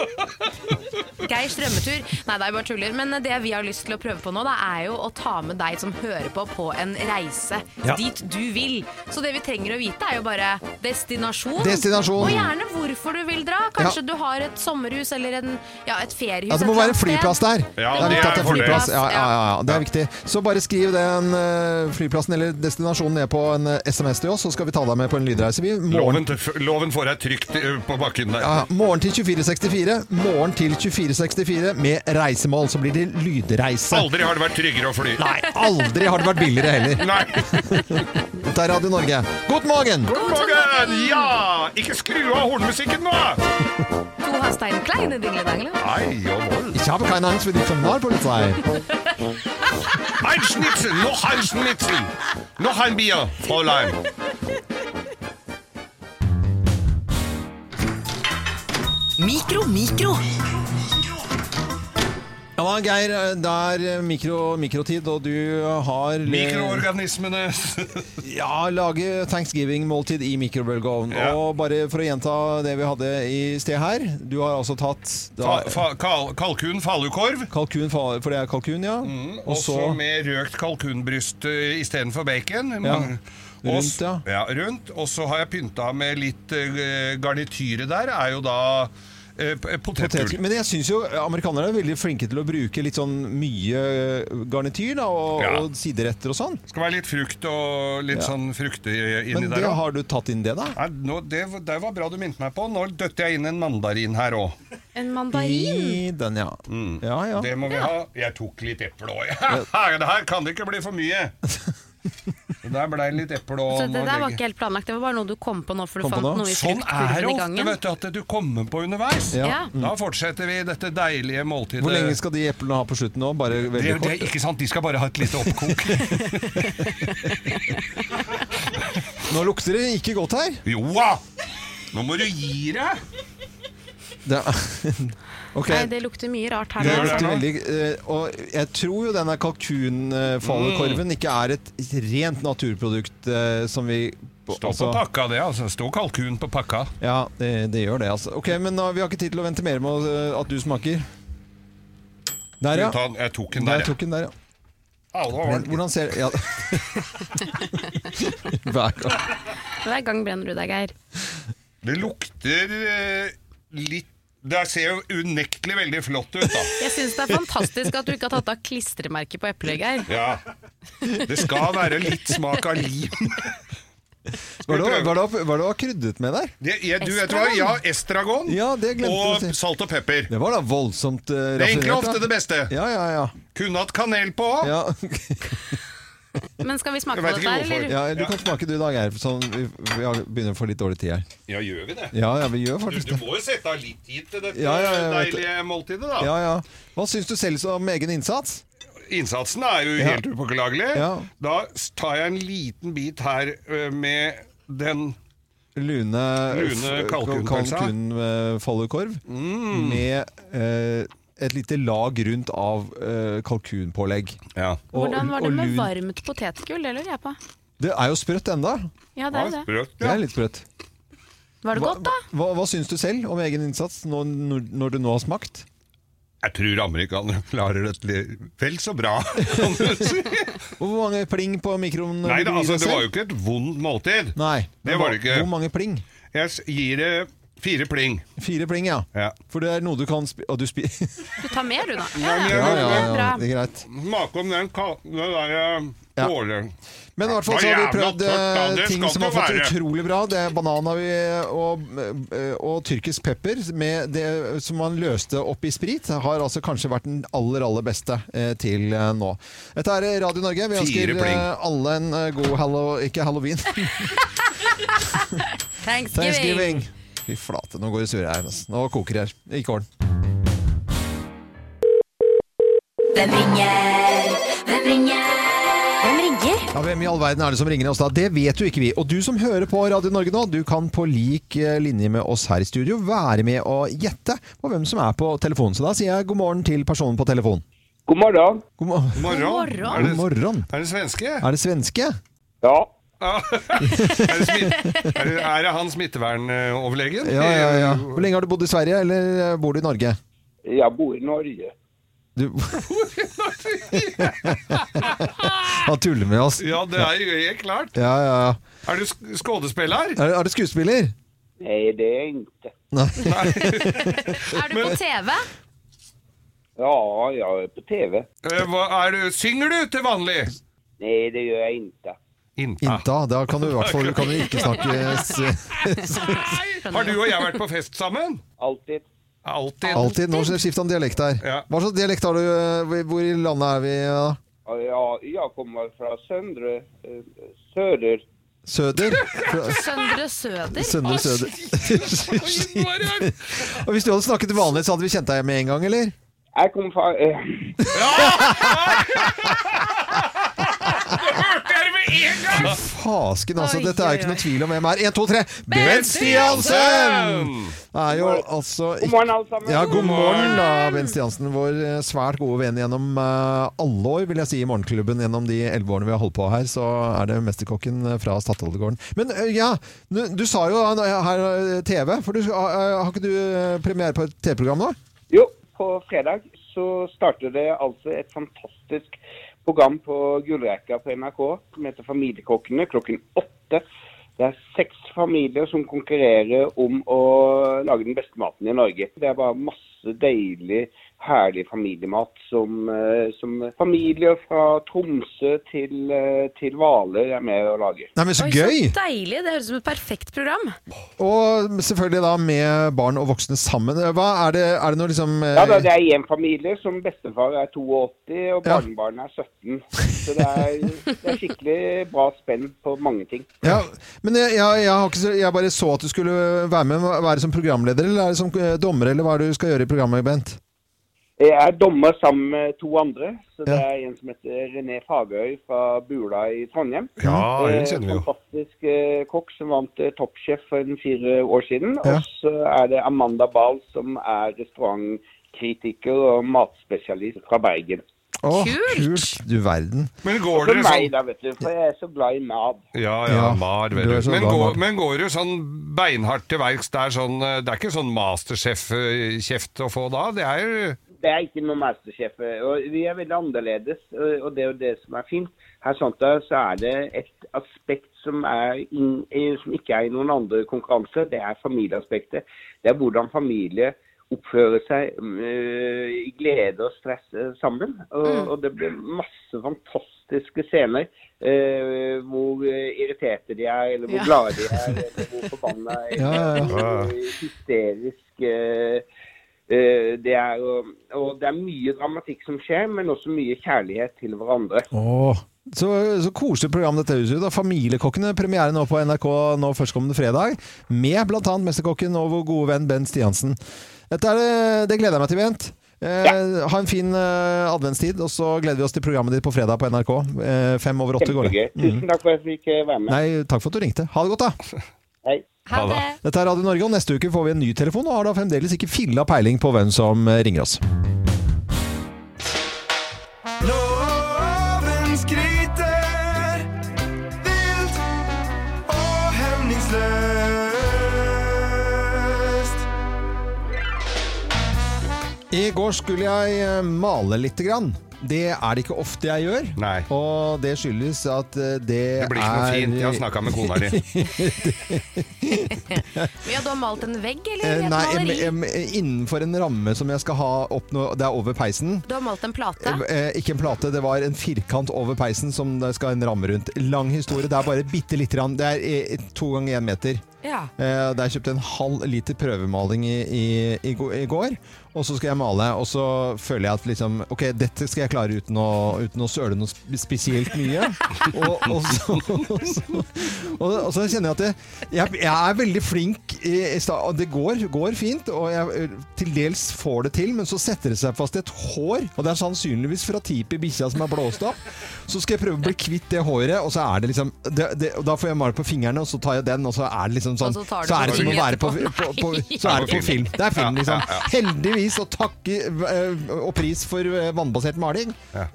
Geir Strømmetur. Nei, det er bare tuller. Men det vi har lyst til å prøve på nå, da, er jo å ta med deg som hører på, på en reise Ja. dit du vil. Så det vi trenger å vite, er jo bare destinasjon. Destinasjon. Og gjerne hvorfor du vil dra. Kanskje du har et sommerhus eller en, ja, et feriehus. Ja, det må være en flyplass der. Ja, det er det viktig er det er flyplass. Ja, ja, ja, ja, det er viktig. Så bare skriv den eh, flyplassen eller destinasjonen ned på en eh, SMS til oss, så skal vi ta deg med på en lydreise. Vi, morgen, Loven, loven får deg trygt eh, på bakken der. ja, morgen til 2464. Morgen til 2464 med reisemål. Så blir det lydreise. Aldri har det vært tryggere å fly. Nei, aldri har det vært billigere heller. Nei. Dette er Radio Norge. God morgen! God morgen! Ja! Ikke skru av hornmusikken nå! Du har Stein Kleine dingledangle. Nei, jawohl. Ich habe keine Angst für die Kriminalpolizei. Ein Schnitzel, noch ein Schnitzel. Noch ein Bier, Fräulein. Mikro, mikro. Ja da, Geir, det er mikro, mikrotid, og du har Mikroorganismene. Ja, lage thanksgiving-måltid i mikrobølgeovn. Ja. Og bare for å gjenta det vi hadde i sted her Du har altså tatt da, fa, kal, kalkun falukorv. kalkun, fa- for det er kalkun, ja. Mm, og så Også med røkt kalkunbryst uh, istedenfor bacon. Ja, Og rundt, ja. ja. rundt. Og så har jeg pynta med litt uh, garnityre der. Er jo da uh, potetgull. Men jeg syns jo amerikanere er veldig flinke til å bruke litt sånn mye garnityr da, og, Ja. og sideretter og sånn. Skal være litt frukt og litt Ja. sånn frukter inni Men der det har du tatt inn det, da? Nei, nå, det, var- det var bra du minte meg på. Nå døtte jeg inn en mandarin her òg. En mandarin. I den, ja. Ja, ja. Det må vi ha. Jeg tok litt eple òg. Det her kan det ikke bli for mye. Så Der ble det litt eple og Så det der var ikke helt planlagt, det var bare noe du kom på nå, for du Kom fant noe i Sånn er det ofte, vet du, at du kommer på underveis. Ja. Ja. Da fortsetter vi dette deilige måltidet. Hvor lenge skal de eplene ha på slutten nå? Bare det, veldig det er kort? ikke sant, de skal bare ha et lite oppkok. Nå lukter det ikke godt her. jo da! Nå må du gi deg! Det, ok. Nei, det lukter mye rart her Det lukter veldig eh, Og jeg tror jo denne kalkunfallekorven ikke er et rent naturprodukt eh, som vi Stå altså- på pakka, det. altså. Stå kalkun på pakka. Ja, det, det gjør det, altså. Ok, men nå, vi har ikke tid til å vente mer med eh, at du smaker. Der, ja. Jeg tok den Der der, ja. tok den der, ja. Men, hvordan ser ja. Hver gang. Hver gang brenner du deg, Geir. Det lukter eh, litt Det ser jo unektelig veldig flott ut, da. Jeg syns det er fantastisk at du ikke har tatt av klistremerket på eplet, Geir. Ja. Det skal være litt smak av lim. Hva er det du krydret med der? Det, jeg, du vet hva? Ja, estragon Ja, det glemte du å og si. salt og pepper. Det var da voldsomt uh, Det er egentlig ofte det beste. Ja, ja, ja. Kunne hatt kanel på. ja. Men skal vi smake på dette, eller? ja du kan smake du dag, Geir. Sånn, vi, vi har- begynner å få litt dårlig tid her. Ja, gjør vi det? Ja, ja, vi gjør Du, faktisk du det. må jo sette av litt tid til dette Ja, ja, jeg vet det. deilige måltidet, da. Ja, ja. Hva syns du selv om egen innsats? Innsatsen er jo Ja. helt upåklagelig. Ja. Da tar jeg en liten bit her ø, med den Lune, Lune f- kalkunpølsa. kalkunfalukorv med eh, et lite lag rundt av uh, kalkunpålegg. Ja. Og- Hvordan var det med lun- varmt potetgull? Det lurer jeg på. Det er jo sprøtt enda. Ja, det er det. Sprøtt, Det er litt sprøtt. Var det Hva, godt, da? hva, hva syns du selv om egen innsats når, når, når du nå har smakt? Jeg tror amerikanere klarer dette li- vel så bra. kan du si. Hvor mange pling på mikroen? Nei, da, altså, det var jo ikke et vondt måltid. Nei, Det var, var det ikke. Hvor mange pling? Jeg gir det fire pling. Fire pling, ja. Ja. For det er noe du kan spi... Og du spi... Du tar mer, du, da. Ja, men Ja, jeg- ja, ja, Bra. det er greit. Smake om den, ka- den der eh, Ja. Men i hvert fall så har vi jævla prøvd tørt, da. eh, Det ting skal som det har fått være. utrolig bra. Det er banan har vi, og, eh, og tyrkisk pepper med det som man løste opp i sprit, har altså kanskje vært den aller, aller beste eh, til eh, nå. Dette er Radio Norge. Vi ønsker Fire pling. eh, alle en eh, god hallo... Ikke halloween. Thanksgiving. Thanksgiving. Fy flate, nå går det surre her. altså. Nå koker det her i kålen. Hvem ringer? Hvem ringer? Hvem ringer? Ja, Hvem i all verden er det som ringer oss da? Det vet jo ikke vi. Og du som hører på Radio Norge nå, du kan på lik eh, linje med oss her i studio være med og gjette på hvem som er på telefonen. Så da sier jeg god morgen til personen på telefonen. God morgen. God, mo Morgen. morgen. Er, det, er det svenske? Er det svenske? Ja. Er, det er, det, er det han smittevernoverlegen? Ja, ja, ja. Hvor lenge har du bodd i Sverige, eller eh, bor du i Norge? Jeg bor i Norge. Du... Han tuller med oss. Ja, det er jo helt klart. Ja, ja, ja. Er du sk- skuespiller? Er, er du skuespiller? Nei, det er jeg ikke. Nei. Er du på TV? Ja, jeg er på tv. Eh, hva er du, synger du til vanlig? Nei, det gjør jeg inte. Inta. Inta. Da kan du i hvert fall kan du ikke snakke Har du og jeg vært på fest sammen? Alltid. Alltid. alltid. Nå skifter han dialekt her. Ja. Hva slags dialekt har du? eh, Hvor i landet er vi? da? Ja, jag, jag kommer fra Søndre Søder. Søder? Fra- Søndre Søder? Søndre Søder. Og hvis du hadde snakket vanlig, så hadde vi kjent deg med en gang, eller? Jag kommer fra Eh, Hørte jeg det en gang? Fasken, altså. Dette er jo ikke noe tvil om hvem er. Én, to, tre. Bent Stiansen! Er jo altså god morgen alle sammen. Ja, god morgen da, Bent Stiansen. Vår eh, svært gode venn gjennom eh, alle år, vil jeg si, i Morgenklubben. Gjennom de elleve årene vi har holdt på her, så er det Mesterkokken eh, fra Stadholdegården. Men ja, du, du sa jo her TV, for du, har ikke du premiere på et TV-program nå? Jo, på fredag så starter det altså et fantastisk program på Gullrekka på NRK som heter Familiekokkene klokken åtte. Det er seks familier som konkurrerer om å lage den beste maten i Norge. Det er bare masse deilig, herlig familiemat som, eh, som familier fra Tromsø til, eh, til Hvaler er med å lage. Nei, men så Oi, gøy! Så deilig. Det høres ut som et perfekt program. Og selvfølgelig da med barn og voksne sammen. Hva er det, er det noe liksom eh, Ja, da, Det er én familie som bestefar er 82 og barnebarnet er 17. Så det er, det er skikkelig bra spenn på mange ting. Ja, men jeg, jeg, jeg, har ikke, jeg bare så at du skulle være med. Være som programleder, eller er det som dommer, eller hva er det du skal gjøre i programmet, Bent? Jeg er dommer sammen med to andre. så Det Ja. er en som heter René Fagøy fra Bula i Trondheim. Ja, Eh, den kjenner vi jo. Fantastisk eh, kokk som vant eh, Toppsjef for en fire år siden. Ja. Og så er det Amanda Bahl som er restaurantkritiker og matspesialist fra Bergen. Åh, Kult! kult! Du verden. Men går For sånn... meg, da, vet du, for jeg er så glad i mat. Ja, ja, Ja, mar, du vel. er Men, går, men går du sånn beinhardt til verks? Det er, sånn, eh, det er ikke sånn masterchef-kjeft å få da? Det er jo Det er ikke noe masterchef. og Vi er veldig annerledes, og det er jo det som er fint. Her sånt at så er det et aspekt som, er eh, som ikke er i noen andre konkurranser. Det er familieaspektet. Det er hvordan familie oppfører seg øh, i glede og stress øh, sammen. Og, og det blir masse fantastiske scener uh, hvor irriterte de er, eller hvor Ja. glade de er, eller hvor forbanna Ja, ja, hysterisk det er. Og, det er mye dramatikk som skjer, men også mye kjærlighet til hverandre. Åh, så, så koselig program dette høres ut. Familiekokkene premiere nå på NRK nå førstkommende fredag, med bl.a. Mesterkokken og vår gode venn Bent Stiansen. Dette er det, det gleder jeg meg til, Bent. Eh, Ha en fin eh, adventstid, og så gleder vi oss til programmet ditt på fredag på NRK. Eh, fem over åtte går det. Kjempegøy. Tusen takk for at jeg fikk øh, være med. Nei, takk for at du ringte. Ha det godt, da. Hei. Ha det. Dette er Radio Norge, og neste uke får vi en ny telefon, og har da fremdeles ikke filla peiling på hvem som eh, ringer oss. I går skulle jeg eh, male lite grann. det er det ikke ofte jeg gjør. Og det skyldes at eh, det, Det blir ikke noe er fint. Jeg har snakket med kona di. Ja, du har malt en vegg, eller Eh, et Nei, maleri? em- em- innenfor en ramme som jeg skal ha oppnå Det er over peisen. Du har malt en plate? Eh, ikke en plate, det var en firkant over peisen som det skal en ramme rundt. Lang historie. Det er bare bitte lite grann. Det er to ganger én meter. Ja. Eh, Der jeg kjøpte en halv liter prøvemaling i, i, i går, og så skal jeg male. Og så føler jeg at liksom Ok, dette skal jeg klare uten å, uten å søle noe spesielt mye. Og, og, så, og, så, og, og så kjenner jeg at jeg, jeg, jeg er veldig flink i, i sta- og Det går, går fint, og jeg til dels får det til, men så setter det seg fast i et hår. Og det er sannsynligvis fra tipet i bikkja som er blåst opp. Så skal jeg prøve å bli kvitt det håret, og så er det liksom det, det, og Da får jeg male på fingrene, og så tar jeg den, og så er det liksom sånn så Så er det som å være på, på, på, på, så er det på film. Det er film, liksom. Heldigvis, og takke eh, og pris for eh, vannbasert maling. Ja.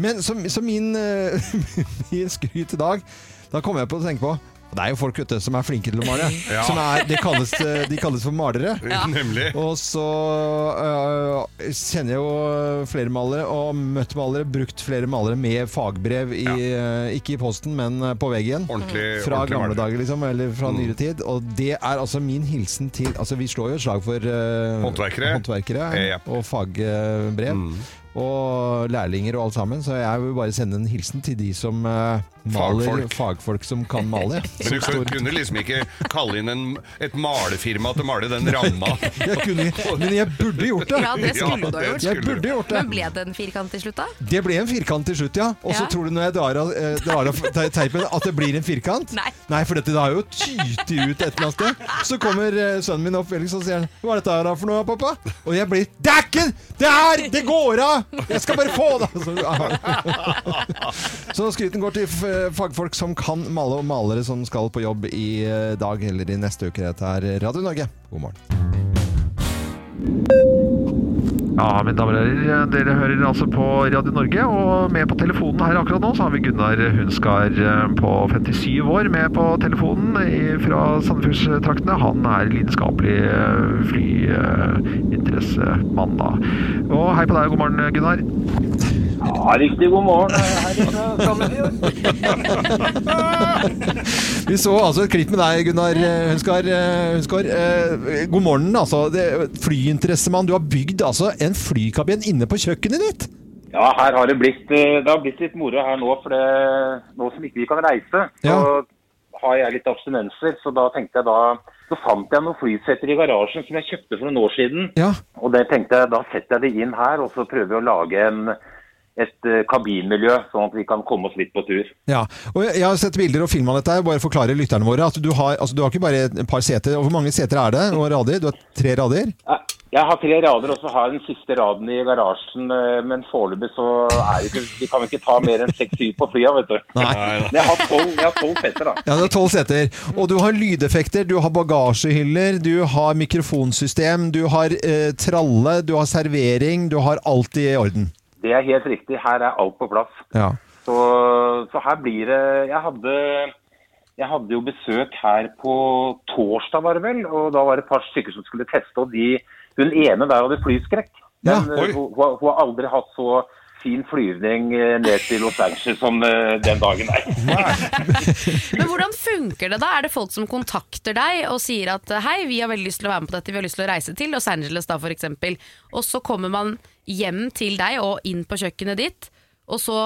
Men så, så min, eh, min skryt i dag, da kommer jeg på å tenke på det er jo folk vet du, som er flinke til å male. Ja. Som er, de, kalles, de kalles for malere. Ja. Og så uh, kjenner jeg jo flere malere, og møtt malere, brukt flere malere med fagbrev, i, øh, ikke i posten, men øh, på veggen. Ordentlig- fra ordentlig gamle dager, liksom, eller fra Mm. nyere tid. Og det er altså min hilsen til Altså, vi slår jo et slag for uh, Håndverkere. håndverkere Eh, ja. og fagbrev. Og lærlinger og alt sammen, så jeg vil bare sende en hilsen til de som øh, maler Fagfolk. fagfolk som kan male. Men du står- kunne liksom ikke kalle inn en, et malefirma til å male den ramma. jeg kunne, men jeg burde gjort det. Ja, det skulle du ha gjort. Jeg burde gjort det. Men ble det en firkant til slutt, da? Det ble en firkant til slutt, ja. Og så Ja. tror du når jeg drar av, eh, drar av teipen at det blir en firkant? Nei. for dette har jo tytet ut et eller annet sted. Så kommer eh, sønnen min opp Felix, og sier Hva er dette her da for noe, pappa? Og jeg blir Det er ikke Det er Det går av! Jeg skal bare få det! Så, så skryten går til fagfolk som kan male, og malere som skal på jobb i eh, dag eller i neste uke. Dette er Radio Norge. God morgen. Ja, mine damer og herrer, dere hører altså på Radio Norge, og med på telefonen her akkurat nå så har vi Gunnar Hunskar eh, på 57 år med på telefonen fra Sandefjordstraktene. Han er lidenskapelig eh, flyinteressemann da. Og hei på deg, god morgen Gunnar. Ja, riktig god morgen her fra Sandefjord. Vi så altså et klipp med deg, Gunnar Hunskar. eh, Hunskar. God morgen, altså. Flyinteressemann. Du har bygd altså en flykabin inne på kjøkkenet ditt. Ja, her har det blitt, eh, det har blitt litt moro her nå, for det, nå som ikke vi kan reise, så har jeg litt abstinenser, så da tenkte jeg da, så fant jeg noen flysetter i garasjen som jeg kjøpte for noen år siden, Ja. og det tenkte jeg, da setter jeg det inn her, og så prøver vi å lage en, et eh, kabinmiljø, sånn at vi kan komme oss litt på tur. Ja, og jeg har sett bilder og film av dette. her, Bare forklare lytterne våre at du har, altså, du har ikke bare et par seter. Hvor mange seter er det? Og rader? Du har tre rader? Jeg har tre rader, og så har jeg den siste raden i garasjen, eh, men foreløpig så er det ikke, vi kan ikke ta mer enn seks-syv på flya, vet du. Nei. Men jeg har tolv, setter, da. Ja, det er tolv seter. Og du har lydeffekter, du har bagasjehyller, du har mikrofonsystem, du har eh, tralle, du har servering, du har alt i orden. Det er helt riktig. Her er alt på plass. Ja. Så, så her blir det Jeg hadde, jeg hadde jo besøk her på torsdag, var det vel. Og da var det et par stykker som skulle teste, og de, hun ene der hadde flyskrekk. Men Ja, eh, hun, hun hun har aldri hatt så fin flyvning eh, ned til Los Angeles som eh, den dagen der. Men hvordan funker det da? Er det folk som kontakter deg og sier at hei, vi har veldig lyst til å være med på dette, vi har lyst til å reise til Los Angeles da eksempel. Og så kommer man hjem til deg og inn på kjøkkenet ditt, og så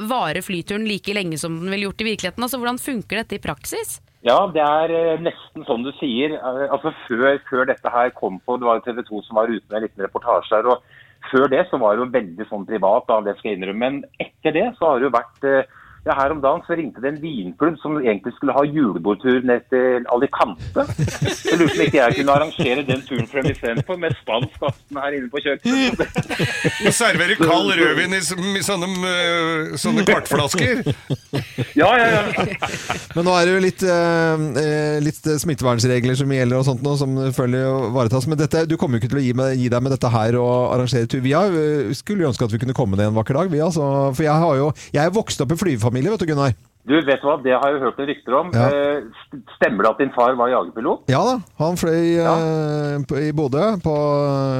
varer flyturen like lenge som den ville gjort i virkeligheten. Altså hvordan funker dette i praksis? Ja, det er eh, nesten sånn du sier. Altså Før, før dette her kom på, det var jo TV 2 som var ute med en liten reportasje her. og Før det så var det jo veldig sånn privat, da, det skal jeg innrømme. Men etter det så har det jo vært eh, ja, Her om dagen så ringte det en vinklubb som egentlig skulle ha julebordtur ned til Alicante. Jeg lurte på om ikke jeg kunne arrangere den turen for dem istedenfor, med spansk aften her inne på kjøkkenet. Og serverer kald rødvin i, i sånne, øh, sånne kvartflasker. Ja, ja, ja. Men nå er det jo litt, eh, eh, litt smittevernregler som gjelder og sånt nå, som følger varetas. Men dette, du kommer jo ikke til å gi, med, gi deg med dette her og arrangere tur. Vi har, eh, skulle jo ønske at vi kunne komme ned en vakker dag, vi altså. For jeg har jo, jeg er vokst opp i flyfamilie, vet du Gunnar. Du, vet du hva, det har jeg hørt noen rykter om. Ja. Eh, Stemmer det at din far var jagerpilot? Ja da, han fløy eh, i Bodø på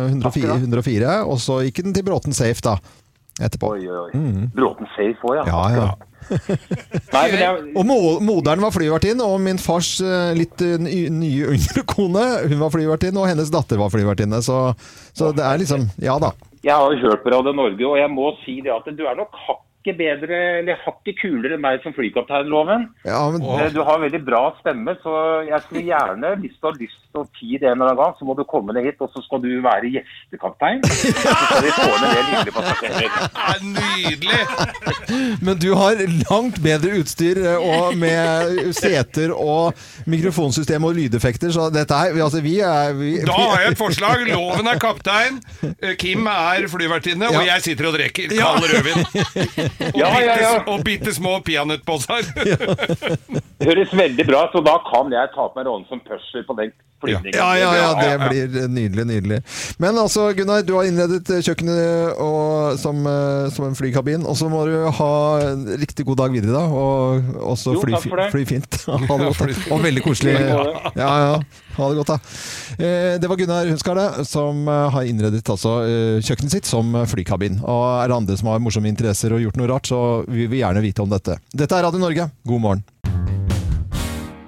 104, 104, og så gikk den til Bråten Safe da. etterpå. Oi, oi, oi. Mm. Bråten safe òg, ja. Ja, ja. Nei, jeg, Og mo moderen var flyvertinne, og min fars eh, litt eh, nye yngre kone, hun var flyvertinne, og hennes datter var flyvertinne. Så, så det er liksom Ja da. jeg har hørt på Radio Norge, og jeg må si det at du er nok hakket bedre, eller hakket kulere enn meg som flykaptein, Loven. Ja, men, Eh, Du har veldig bra stemme, så jeg skulle gjerne, hvis du har lyst til å tid en eller annen gang, så må du komme ned hit, og så skal du være gjestekaptein. Så skal vi få ned det lille passasjerer. Nydelig! men du har langt bedre utstyr eh, og med seter og mikrofonsystem og lydeffekter, så dette her Altså, vi er vi, Da har jeg et forslag. Loven er kaptein, eh, Kim er flyvertinne, og jeg sitter og drikker Ja. kald rødvin. Og, Ja, ja, ja. bitte- og bitte små peanøttposer. Det høres veldig bra, så da kan jeg ta på meg rollen som pusher på den flyvningen. Ja, ja, ja, det blir nydelig, nydelig. Men altså, Gunnar, du har innredet kjøkkenet og, som, eh, som en flykabin, og så må du ha en riktig god dag videre, da. Og også Jo, fly, fly fint. Ha det godt, da. Og veldig koselig. Ja. Ja. Ha det godt, da. Eh, Det var Gunnar Hunskarle som eh, har innredet altså, kjøkkenet sitt som flykabin. Og er det andre som har morsomme interesser og gjort noe rart, så vi vil gjerne vite om dette. Dette er Radio Norge. God morgen.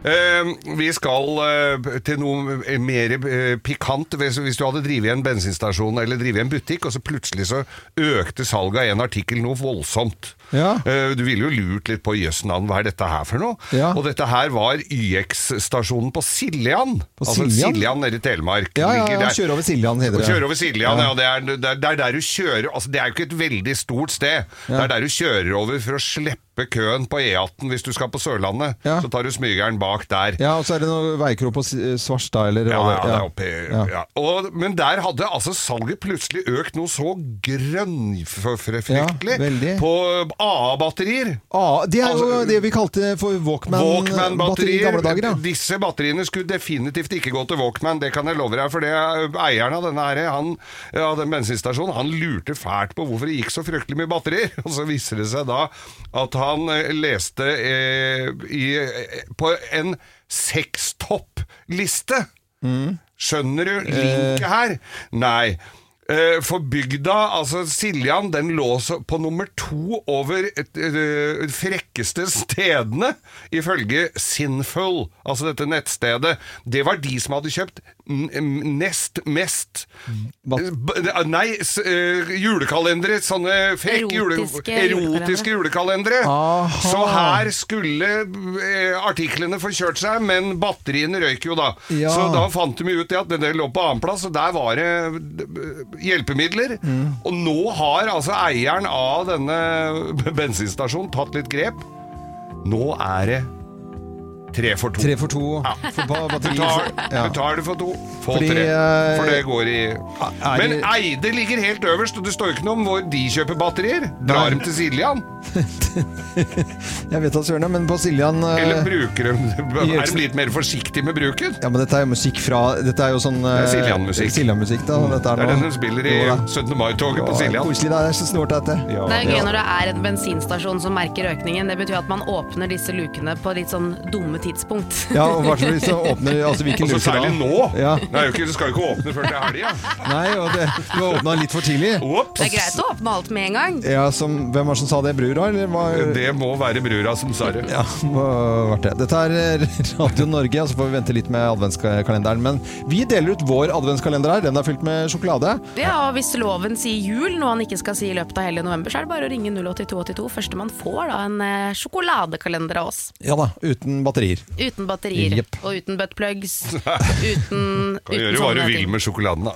Eh, vi skal eh, til noe mer eh, pikant. Hvis du hadde drevet en bensinstasjon eller drevet en butikk, og så plutselig så økte salget av en artikkel noe voldsomt. Ja. Eh, du ville jo lurt litt på jøssnavn, hva er dette her for noe? Ja. Og dette her var YX-stasjonen på Siljan. På altså Siljan? Siljan nede i Telemark. Ja, ja, ja. Kjøre over Siljan, heter det. Kjøre over Siljan, ja. Det, er, det, er, det er der du kjører altså Det er jo ikke et veldig stort sted. Det er der du kjører over for å slippe køen på E18 hvis du skal på Sørlandet. Så tar du smygeren bak der. Ja, og så er det noe veikro på S- Svarstad, eller Ja, ja, det er oppi, Ja. Og, men der hadde altså salget plutselig økt noe så grønnfryktelig Ja, veldig. på AA-batterier. Ah, det er jo Altså, det vi kalte for Walkman-batteri i gamle dager. Ja. Disse batteriene skulle definitivt ikke gå til Walkman, det kan jeg love deg. For det, eieren av denne her, han, ja, den bensinstasjonen han lurte fælt på hvorfor det gikk så fryktelig mye batterier. Og så viser det seg da at han eh, leste eh, i, eh, på en sextoppliste. Skjønner du linket her? Nei. Eh, For bygda, altså Siljan, den lå på nummer to over et, eh, frekkeste stedene, ifølge Sinful, altså dette nettstedet. Det var de som hadde kjøpt nest mest Eh, Nei, s- eh, julekalendere. Sånne frekk jule, Erotiske erotiske julekalendere. Aha. Så her skulle eh, artiklene få kjørt seg, men batteriene røyk jo da. Ja. Så da fant de ut at det lå på annenplass, og der var det hjelpemidler. Mm. Og nå har altså eieren av denne bensinstasjonen tatt litt grep. Nå er det tre for to. Tre for to. Ja. For ba- batteri, Betal, ja. betal det for to, få Fordi, tre. eh, For det går i er Men Eide ligger helt øverst, og det står ikke noe om hvor de kjøper batterier. Drar dem til Siljan? Jeg vet da søren, men på Siljan eh, Eller bruker de Er de litt mer forsiktige med bruken? Ja, men dette er jo musikk fra Dette er jo sånn eh, Siljan-musikk. Siljan-musikk, da. Dette Det er den hun spiller i 17. mai-toget på Siljan. Koselig. Det er så snålt, dette. Det er gøy når det er en bensinstasjon som merker økningen. Det betyr at man åpner disse lukene på litt sånn dumme tidspunkt. Ja, og hvert fall hvis du åpner altså, hvilken Og så luke da? særlig nå! Ja. Nei, jo ikke, det skal jo ikke åpne før til helga. Nei, og det, du har åpna litt for tidlig. Ops! Det er greit å åpne alt med en gang. Ja, som, hvem var det som sa det? Brura, eller? Var, Det må være brura som sa det. Ja, må vært det. Dette er eh, Radio Norge, og så får vi vente litt med adventskalenderen. Men vi deler ut vår adventskalender her. Den er fylt med sjokolade. Ja, og Hvis loven sier jul, noe han ikke skal si i løpet av hele november, så er det bare å ringe 08282. Førstemann får da en eh, sjokoladekalender av oss. Ja da, uten batterier. Uten batterier Yep. og uten buttplugs. Uten, Kan gjøre hva du vil med sjokoladen, da.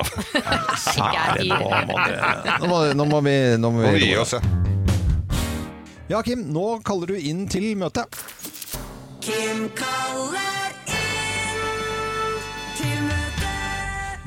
Nå må, nå må, nå må vi, nå må Må vi vi gi oss, ja. Ja, Kim, nå kaller du inn til møte. Kim kaller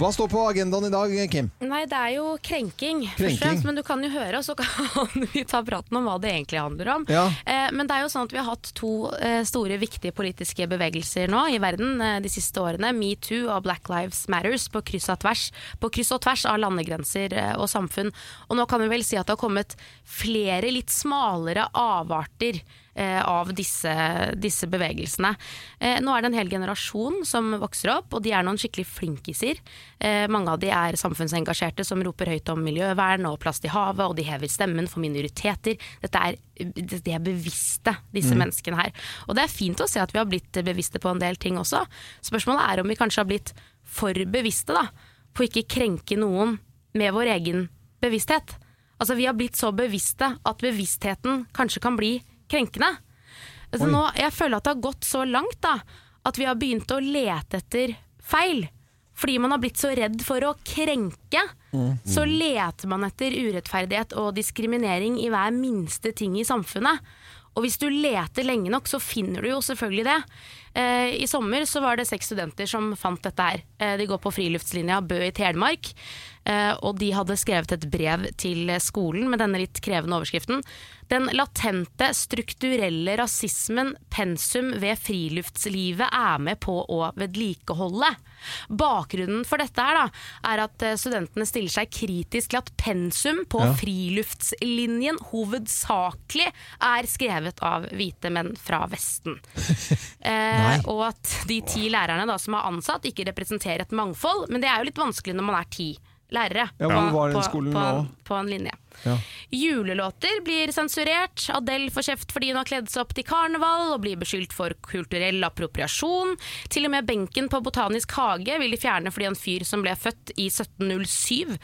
Hva står på agendaen i dag, Kim? Nei, det er jo krenking, Krenking. fremst, men du kan jo høre, og så kan vi ta praten om hva det egentlig handler om. Ja. Eh, men det er jo sånn at vi har hatt to eh, store, viktige politiske bevegelser nå i verden eh, de siste årene. Metoo og Black Lives Matters på kryss, og tvers, på kryss og tvers av landegrenser eh, og samfunn. Og nå kan vi vel si at det har kommet flere litt smalere avarter av disse, disse bevegelsene. Eh, nå er det en hel generasjon som vokser opp, og de er noen skikkelig flinkiser. Eh, mange av de er samfunnsengasjerte som roper høyt om miljøvern og plast i havet, og de hever stemmen for minoriteter. Dette er, de er bevisste, disse Mm. menneskene her. Og det er fint å se at vi har blitt bevisste på en del ting også. Spørsmålet er om vi kanskje har blitt for bevisste da, på ikke krenke noen med vår egen bevissthet. Altså Vi har blitt så bevisste at bevisstheten kanskje kan bli krenkende. Altså, nå, jeg føler at det har gått så langt da, at vi har begynt å lete etter feil. Fordi man har blitt så redd for å krenke, Mm. så leter man etter urettferdighet og diskriminering i hver minste ting i samfunnet. Og hvis du leter lenge nok, så finner du jo selvfølgelig det. Eh, I sommer så var det seks studenter som fant dette her. Eh, de går på friluftslinja Bø i Telemark. Eh, og de hadde skrevet et brev til skolen med denne litt krevende overskriften. Den latente, strukturelle rasismen pensum ved friluftslivet er med på å vedlikeholde. Bakgrunnen for dette her da, er at eh, studentene stiller seg kritisk til at pensum på Ja. friluftslinjen hovedsakelig er skrevet av hvite menn fra Vesten. Eh, og at de ti lærerne da, som er ansatt, ikke representerer et mangfold. Men det er jo litt vanskelig når man er ti lærere Ja, den skolen på, på en linje. Ja. Julelåter blir sensurert. Adele får kjeft fordi hun har kledd seg opp til karneval og blir beskyldt for kulturell appropriasjon. Til og med benken på Botanisk hage vil de fjerne fordi en fyr som ble født i 1707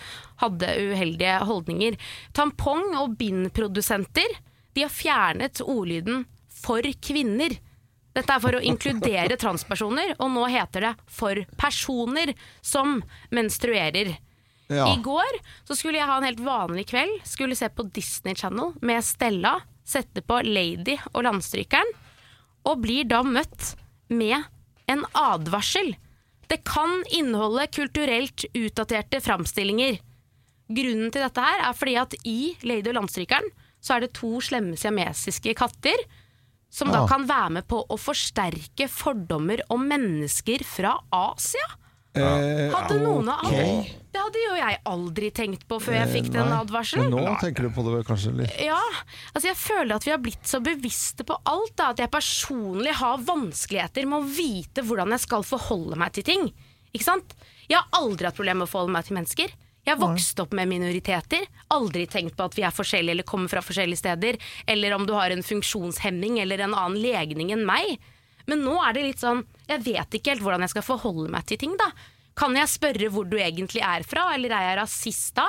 hadde uheldige holdninger. Tampong- og bindprodusenter de har fjernet ordlyden 'for kvinner'. Dette er for å inkludere transpersoner, og nå heter det 'for personer som menstruerer'. Ja. I går så skulle jeg ha en helt vanlig kveld. Skulle se på Disney Channel med Stella. Sette på Lady og Landstrykeren. Og blir da møtt med en advarsel. Det kan inneholde kulturelt utdaterte framstillinger. Grunnen til dette her er fordi at i Lady og Landstrykeren så er det to slemme siamesiske katter som da Ah. kan være med på å forsterke fordommer om mennesker fra Asia. Eh, Hadde noen av okay. Det hadde jo jeg aldri tenkt på før jeg Eh, fikk den advarselen. Men nå tenker du på det kanskje litt Ja, altså jeg føler at vi har blitt så bevisste på alt da, at jeg personlig har vanskeligheter med å vite hvordan jeg skal forholde meg til ting. Ikke sant? Jeg har aldri hatt problemer med å forholde meg til mennesker. Jeg har vokst opp med minoriteter, aldri tenkt på at vi er forskjellige eller kommer fra forskjellige steder, eller om du har en funksjonshemming eller en annen legning enn meg. Men nå er det litt sånn, jeg vet ikke helt hvordan jeg skal forholde meg til ting da. Kan jeg spørre hvor du egentlig er fra, eller er jeg rasist da?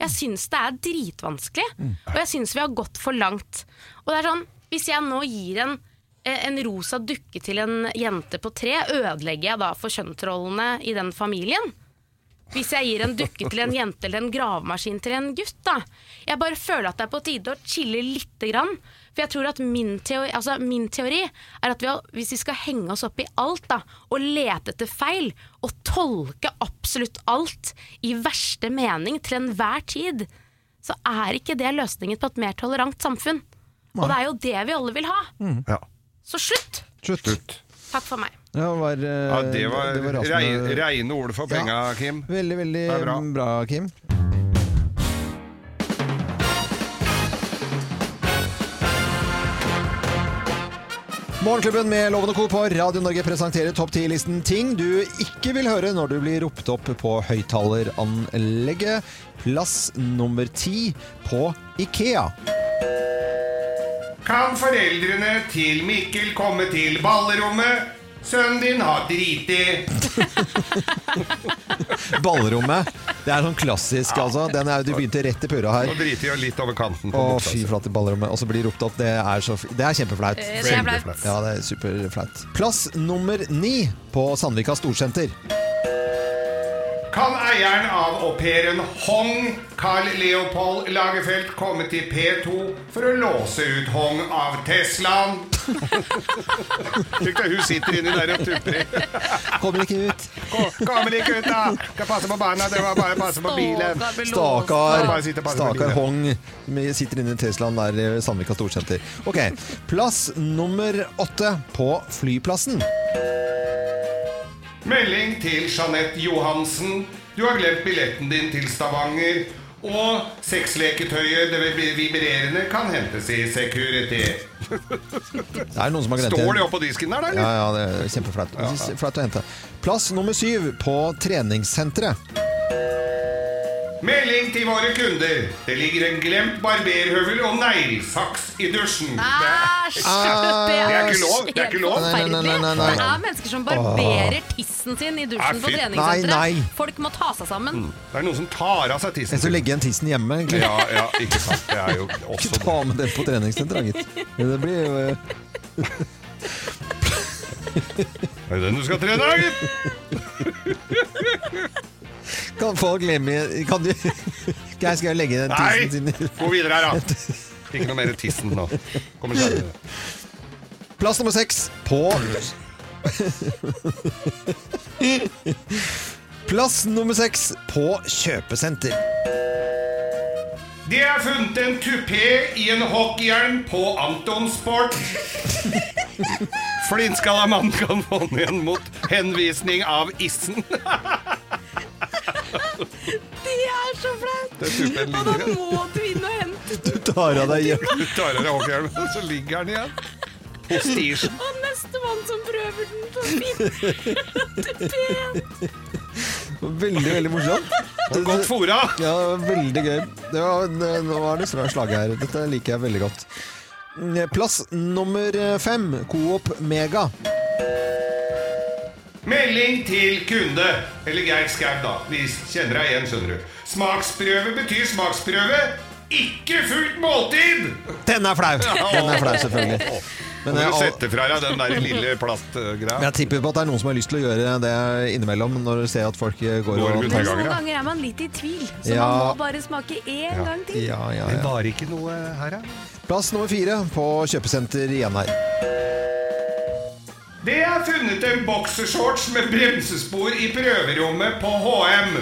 Jeg syns det er dritvanskelig, og jeg syns vi har gått for langt. Og det er sånn, Hvis jeg nå gir en, eh, en rosa dukke til en jente på tre, ødelegger jeg da for kjønnsrollene i den familien? Hvis jeg gir en dukke til en jente eller en gravemaskin til en gutt, da. Jeg bare føler at det er på tide å chille lite grann. For jeg tror at min teori, altså min teori er at vi hvis vi skal henge oss opp i alt da, og lete etter feil, og tolke absolutt alt i verste mening til enhver tid, så er ikke det løsningen på et mer tolerant samfunn. Og det er jo det vi alle vil ha. Ja. Så slutt! Slutt. Takk for meg. Ja, var, eh, Ja, det var, rasende- rei- reine ord for penga, Kim. Veldig, veldig bra. bra. Kim. Morgenklubben med Loven og Co. på Radio Norge presenterer topp 10-listen ting du ikke vil høre når du blir ropt opp på høyttaleranlegget. Plass nummer ti på Ikea. Kan foreldrene til Mikkel komme til ballerommet? Sønnen din har driti. Ballrommet. Det er sånn klassisk, altså. Den er, du begynte rett i purra her. Og driti jo litt over kanten på Å, fy si. flate ballrommet. Og så blir det ropt opp. Det er, så, det er kjempeflaut. Eh, det er flaut. Kjempeflaut. Ja, det er superflaut. Plass nummer ni på Sandvika Storsenter. Kan eieren av aupairen Hong, Carl Leopold Lagerfeld, komme til P2 for å låse ut Hong av Teslaen? Tenk deg, hun sitter inni der og tupper. Kommer ikke ut. Kommer ikke ut, da! Skal passe på barna, det var bare å passe på bilen. Stakkar, stakkar. Hong som sitter inne i Teslaen der i Sandvika Storsenter. Ok, plass nummer åtte på flyplassen. Melding til Jeanette Johansen. Du har glemt billetten din til Stavanger. Og sexleketøyet, det vibrerende, kan hentes i Security. Det er noen som har glemt Står det oppå disken der, eller? Ja, ja, det er kjempeflaut. Flaut å hente. Plass nummer syv på treningssenteret. Melding til våre kunder. Det ligger en glemt barberhøvel og neglesaks i dusjen. Æsj! Det er ikke lov. Det er ikke lov. Nei, nei, nei, nei, nei. Det er mennesker som barberer tissen sin i dusjen på treningssenteret. Folk må ta seg sammen. Det er noen som tar av seg tissen. Jeg skal legge igjen tissen hjemme, egentlig. Ja, ja, ikke sant. Det er jo Ikke også ta med den på treningssenteret, gitt. Det blir jo eh, Er det den du skal trene, gitt? Kan folk glemme Kan du Geir, skal jeg legge den tissen sin Nei! Gå videre her, da. Ikke noe mer tissen nå. Kommer senere. Plass nummer seks på Plass nummer seks på kjøpesenter. Det er funnet en tupé i en hockeyhjelm på Anton Sport. Flintskalla mann kan få den igjen mot henvisning av issen. Det er så flaut! Og da må du inn og hente Du tar av deg hjelm. Du tar av deg hockeyhjelmen, og så ligger den igjen. På stisjen. Og nestemann som prøver den på fin. Veldig, veldig morsomt. Godt fora. Ja, veldig gøy. Det var, det, nå er det slaget her. Dette liker jeg veldig godt. Plass nummer fem. Coop Mega. Melding til kunde. Eller Geir Skau, da. Vi kjenner deg igjen, skjønner du. Smaksprøve betyr smaksprøve. Ikke fullt måltid! Den er flau! Den er flau, selvfølgelig. Men du jeg, setter fra deg den der lille plastgreia. jeg tipper på at det er noen som har lyst til å gjøre det innimellom, når du ser at folk går Går og ut noen ganger er man litt i tvil, så Ja. man må bare smake én gang til. Ja, ja, Det ja. var ikke noe her, ja. Plass nummer fire på kjøpesenter igjen her. Det er funnet en boksershorts med bremsespor i prøverommet på HM.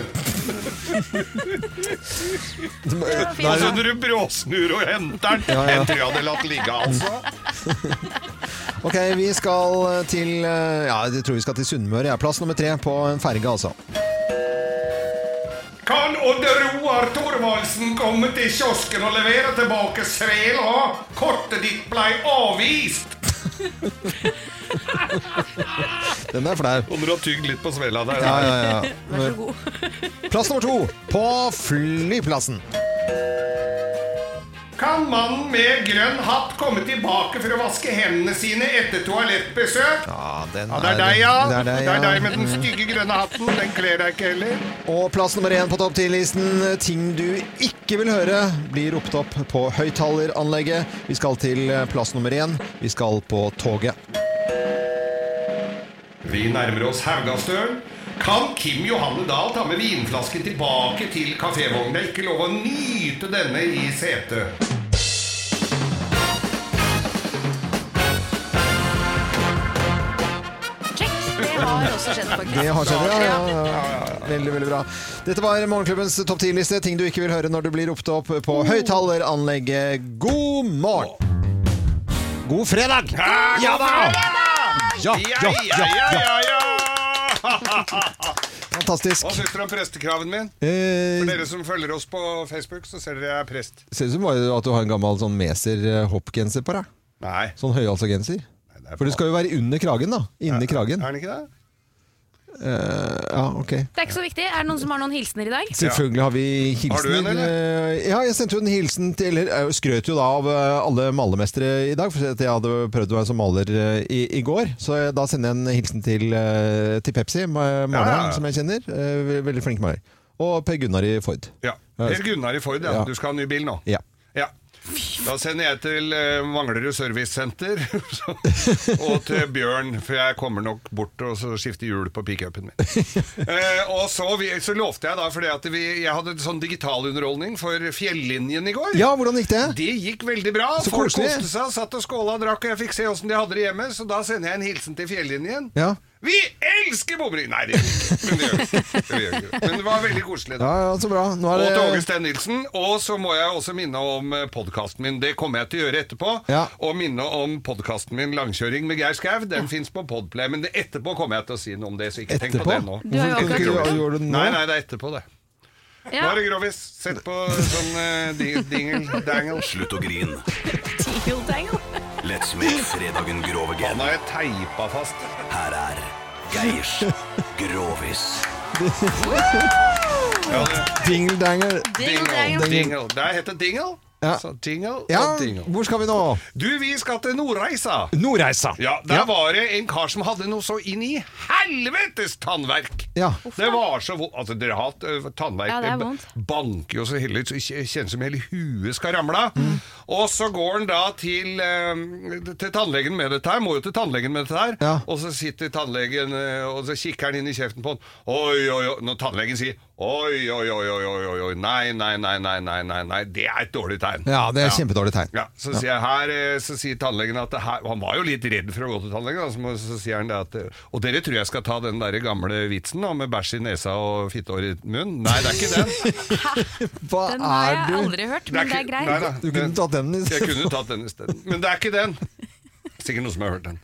Da når du bråsnur og henter den. Ja, ja. Den tror jeg hadde latt ligge, altså. Ok, vi skal til Ja, jeg tror vi skal til Sunnmøre. Ja. Plass nummer tre på en ferge, altså. Kan Odd Roar Thorvaldsen komme til kiosken og levere tilbake svela? Kortet ditt blei avvist. Den er flau. Når du har tygd litt på svela der. Ja, ja, ja. Vær så god. Plass nummer to på flyplassen. Kan mannen med grønn hatt komme tilbake for å vaske hendene sine etter toalettbesøk? Ja, den Ja, det er deg, ja. Det er deg, Det er deg med den stygge grønne hatten. Den kler deg ikke heller. Og plass nummer én på topp ti-listen, Ting du ikke vil høre, blir ropt opp på høyttaleranlegget. Vi skal til plass nummer én. Vi skal på toget. Vi nærmer oss Haugastølen. Kan Kim Johanne Dahl ta med vinflasken tilbake til kafévognen? Det er ikke lov å nyte denne i setet. Har også skjedd, faktisk. Det har skjedd, ja, ja, ja. Veldig, veldig bra. Dette var Morgenklubbens topp 10-liste. Ting du ikke vil høre når du blir ropt opp på høyttaleranlegget. God morgen! God fredag! Ja da! Ja, ja, ja, ja, ja! Fantastisk. Hva syns dere om prestekraven min? Eh, For dere som følger oss på Facebook, så ser dere jeg er prest. Ser ut som at du har en gammel sånn Meser-hoppgenser på deg. Nei. Sånn høyhalsa-genser. For det skal jo være under kragen, da. Inni kragen. Er den ikke det? Eh, ja, ok. Det er ikke så viktig. Er det noen som har noen hilsener i dag? Selvfølgelig har vi hilsener. Har du en, eller? Eh, Ja, jeg sendte jo en hilsen til Eller jeg skrøt jo da av eh, alle malermestere i dag, for jeg hadde prøvd å være som maler i, i går. Så jeg- da sender jeg en hilsen til, til Pepsi, ma- maleren Ja, ja, ja. som jeg kjenner. Veldig flink maler. Og Per Gunnar i Ford. Ja. Per Gunnar i Ford, ja. Ja. Du skal ha ny bil nå? Ja. Da sender jeg til eh, Manglerud Servicesenter og til Bjørn, for jeg kommer nok bort og så skifter hjul på pickupen min. Eh, og så, vi, så lovte jeg da, fordi at vi, jeg hadde en sånn digitalunderholdning for Fjellinjen i går. Ja, hvordan gikk det? Det gikk veldig bra. Så Folk koselig. koste seg, satt og skåla og drakk, og jeg fikk se åssen de hadde det hjemme, så da sender jeg en hilsen til Fjellinjen. Ja. Vi elsker bomring! Nei, det gjør vi ikke. Men det gjør vi ikke. Det gjør vi ikke. Men det var veldig koselig. Da. Ja, ja, så bra. Nå er Og til Åge det Steen Nilsen. Og så må jeg også minne om podkasten min. Det kommer jeg til å gjøre etterpå. Ja. Og minne om podkasten min 'Langkjøring med Geir Skau'. Den fins på Podplay. Men etterpå kommer jeg til å si noe om det, så ikke tenk på det nå. Du har jo akkurat gjort det. nå? Nei, nei, det er etterpå, det. Ja. Nå er det grovis. Sett på sånn uh, dingle dangle. Slutt å grin. Let's make fredagen grov Han har jeg teipa fast. Her er Geirs Grovis. Ja, Dingle dingle. Det heter dingle. Ja. Så dingle Ja, og dingle. hvor skal vi nå? Du, vi skal til Nordreisa. Nordreisa. Ja, Der var det en kar som hadde noe så inn i helvetes tannverk. Ja. Det var så vondt. Altså, dere har hatt uh, tannverk. Ja, det er vondt. banker jo så heller, så Kjennes som hele huet skal ramle av. Mm. Og så går han da til, uh, til tannlegen med dette her. Må jo til tannlegen med dette her. Ja. Og så sitter tannlegen uh, og så kikker han inn i kjeften på han. Oi, oi, oi. Når tannlegen sier oi, oi, oi, oi, oi, oi. Nei, nei, nei, nei, nei, nei, nei. Det er et dårlig tegn. Ja, det er kjempedårlig tegn. Ja, så sier, jeg her, eh, så sier tannlegen at det her, Han var jo litt redd for å gå til tannlegen. Så, så sier han det at eh, Og dere tror jeg skal ta den der gamle vitsen da, med bæsj i nesa og fittehår i munnen? Nei, det er ikke den. Hva Den har jeg du? aldri hørt, men det er ikke- greit. Nei da. Du kunne tatt den i Jeg kunne tatt den isteden. Men det er ikke den. Sikkert noen som har hørt den.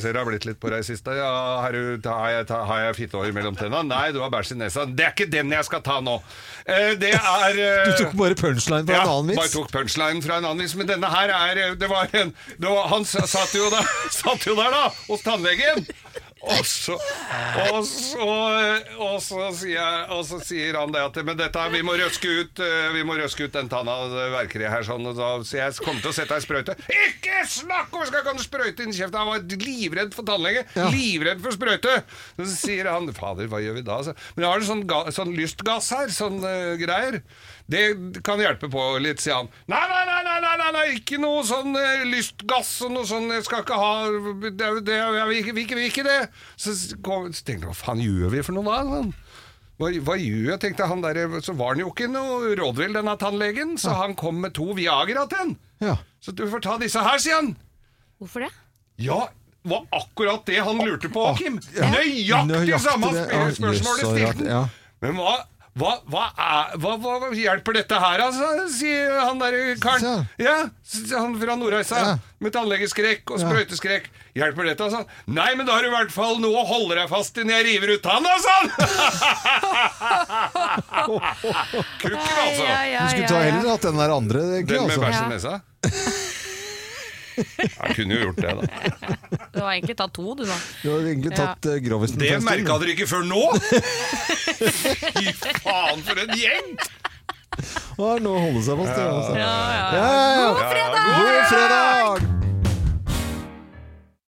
Ser du har blitt litt på deg sist. siste. Ja, har, du, har, jeg, har jeg fittehår mellom tenna? Nei, du har bæsj i nesa. Det er ikke den jeg skal ta nå. Eh, det er eh, Du tok bare punchline fra ja, en annen bare tok punchline fra en annen vits. Men denne her er Det var en det var, Han satt jo, der, satt jo der, da, hos tannlegen. Og så, og, så, og, så sier og så sier han det at Men dette, vi må røske ut eh, Vi må røske ut den tanna det verker i her sånn og da, Så jeg kommer til å sette ei sprøyte Ikke snakk om! Skal ha sprøyte inn i kjeften! Han var livredd for tannlege Livredd for sprøyte Så sier han Fader, hva gjør vi da? Men jeg har en sånn, sånn lystgass her Sånn uh, greier det kan hjelpe på litt, sier han. Nei, nei, nei, nei, nei, nei, nei ikke noe sånn eh, lystgass og noe sånn, jeg skal ikke ha det, det, Jeg vil ikke, vil ikke, vil ikke det. Så, så tenkte jeg, hva faen gjør vi for noe da? Sånn. Hva, hva gjør jeg? tenkte han der, Så var han jo ikke noe rådvill, denne tannlegen, så han kom med to Viagra til han. Ja. Så du får ta disse her, sier han. Hvorfor det? Ja, var akkurat det han lurte på, Kim. Nøyaktig Nøyaktig samme spørsmål du spørsmålet stilte han. Men hva, hva, hva, er, hva, hva, hjelper dette her, altså? Sier han der karen. Ja, han fra Nordreisa. Ja. Med tannlegeskrekk og sprøyteskrekk. Hjelper dette, altså? Nei, men da har du i hvert fall noe å holde deg fast i når jeg river ut tanna, sa han! Kukken, altså. Du skulle ta heller hatt den der andre. Den med altså. bæsj i nesa? Jeg kunne jo gjort det, da. Du har egentlig tatt to, du nå. Du har egentlig tatt ja. grovisen Det merka dere ikke før nå! Fy faen, for en gjeng! Å, nå holder det seg fast. Altså. Ja, ja, ja. God fredag! God fredag!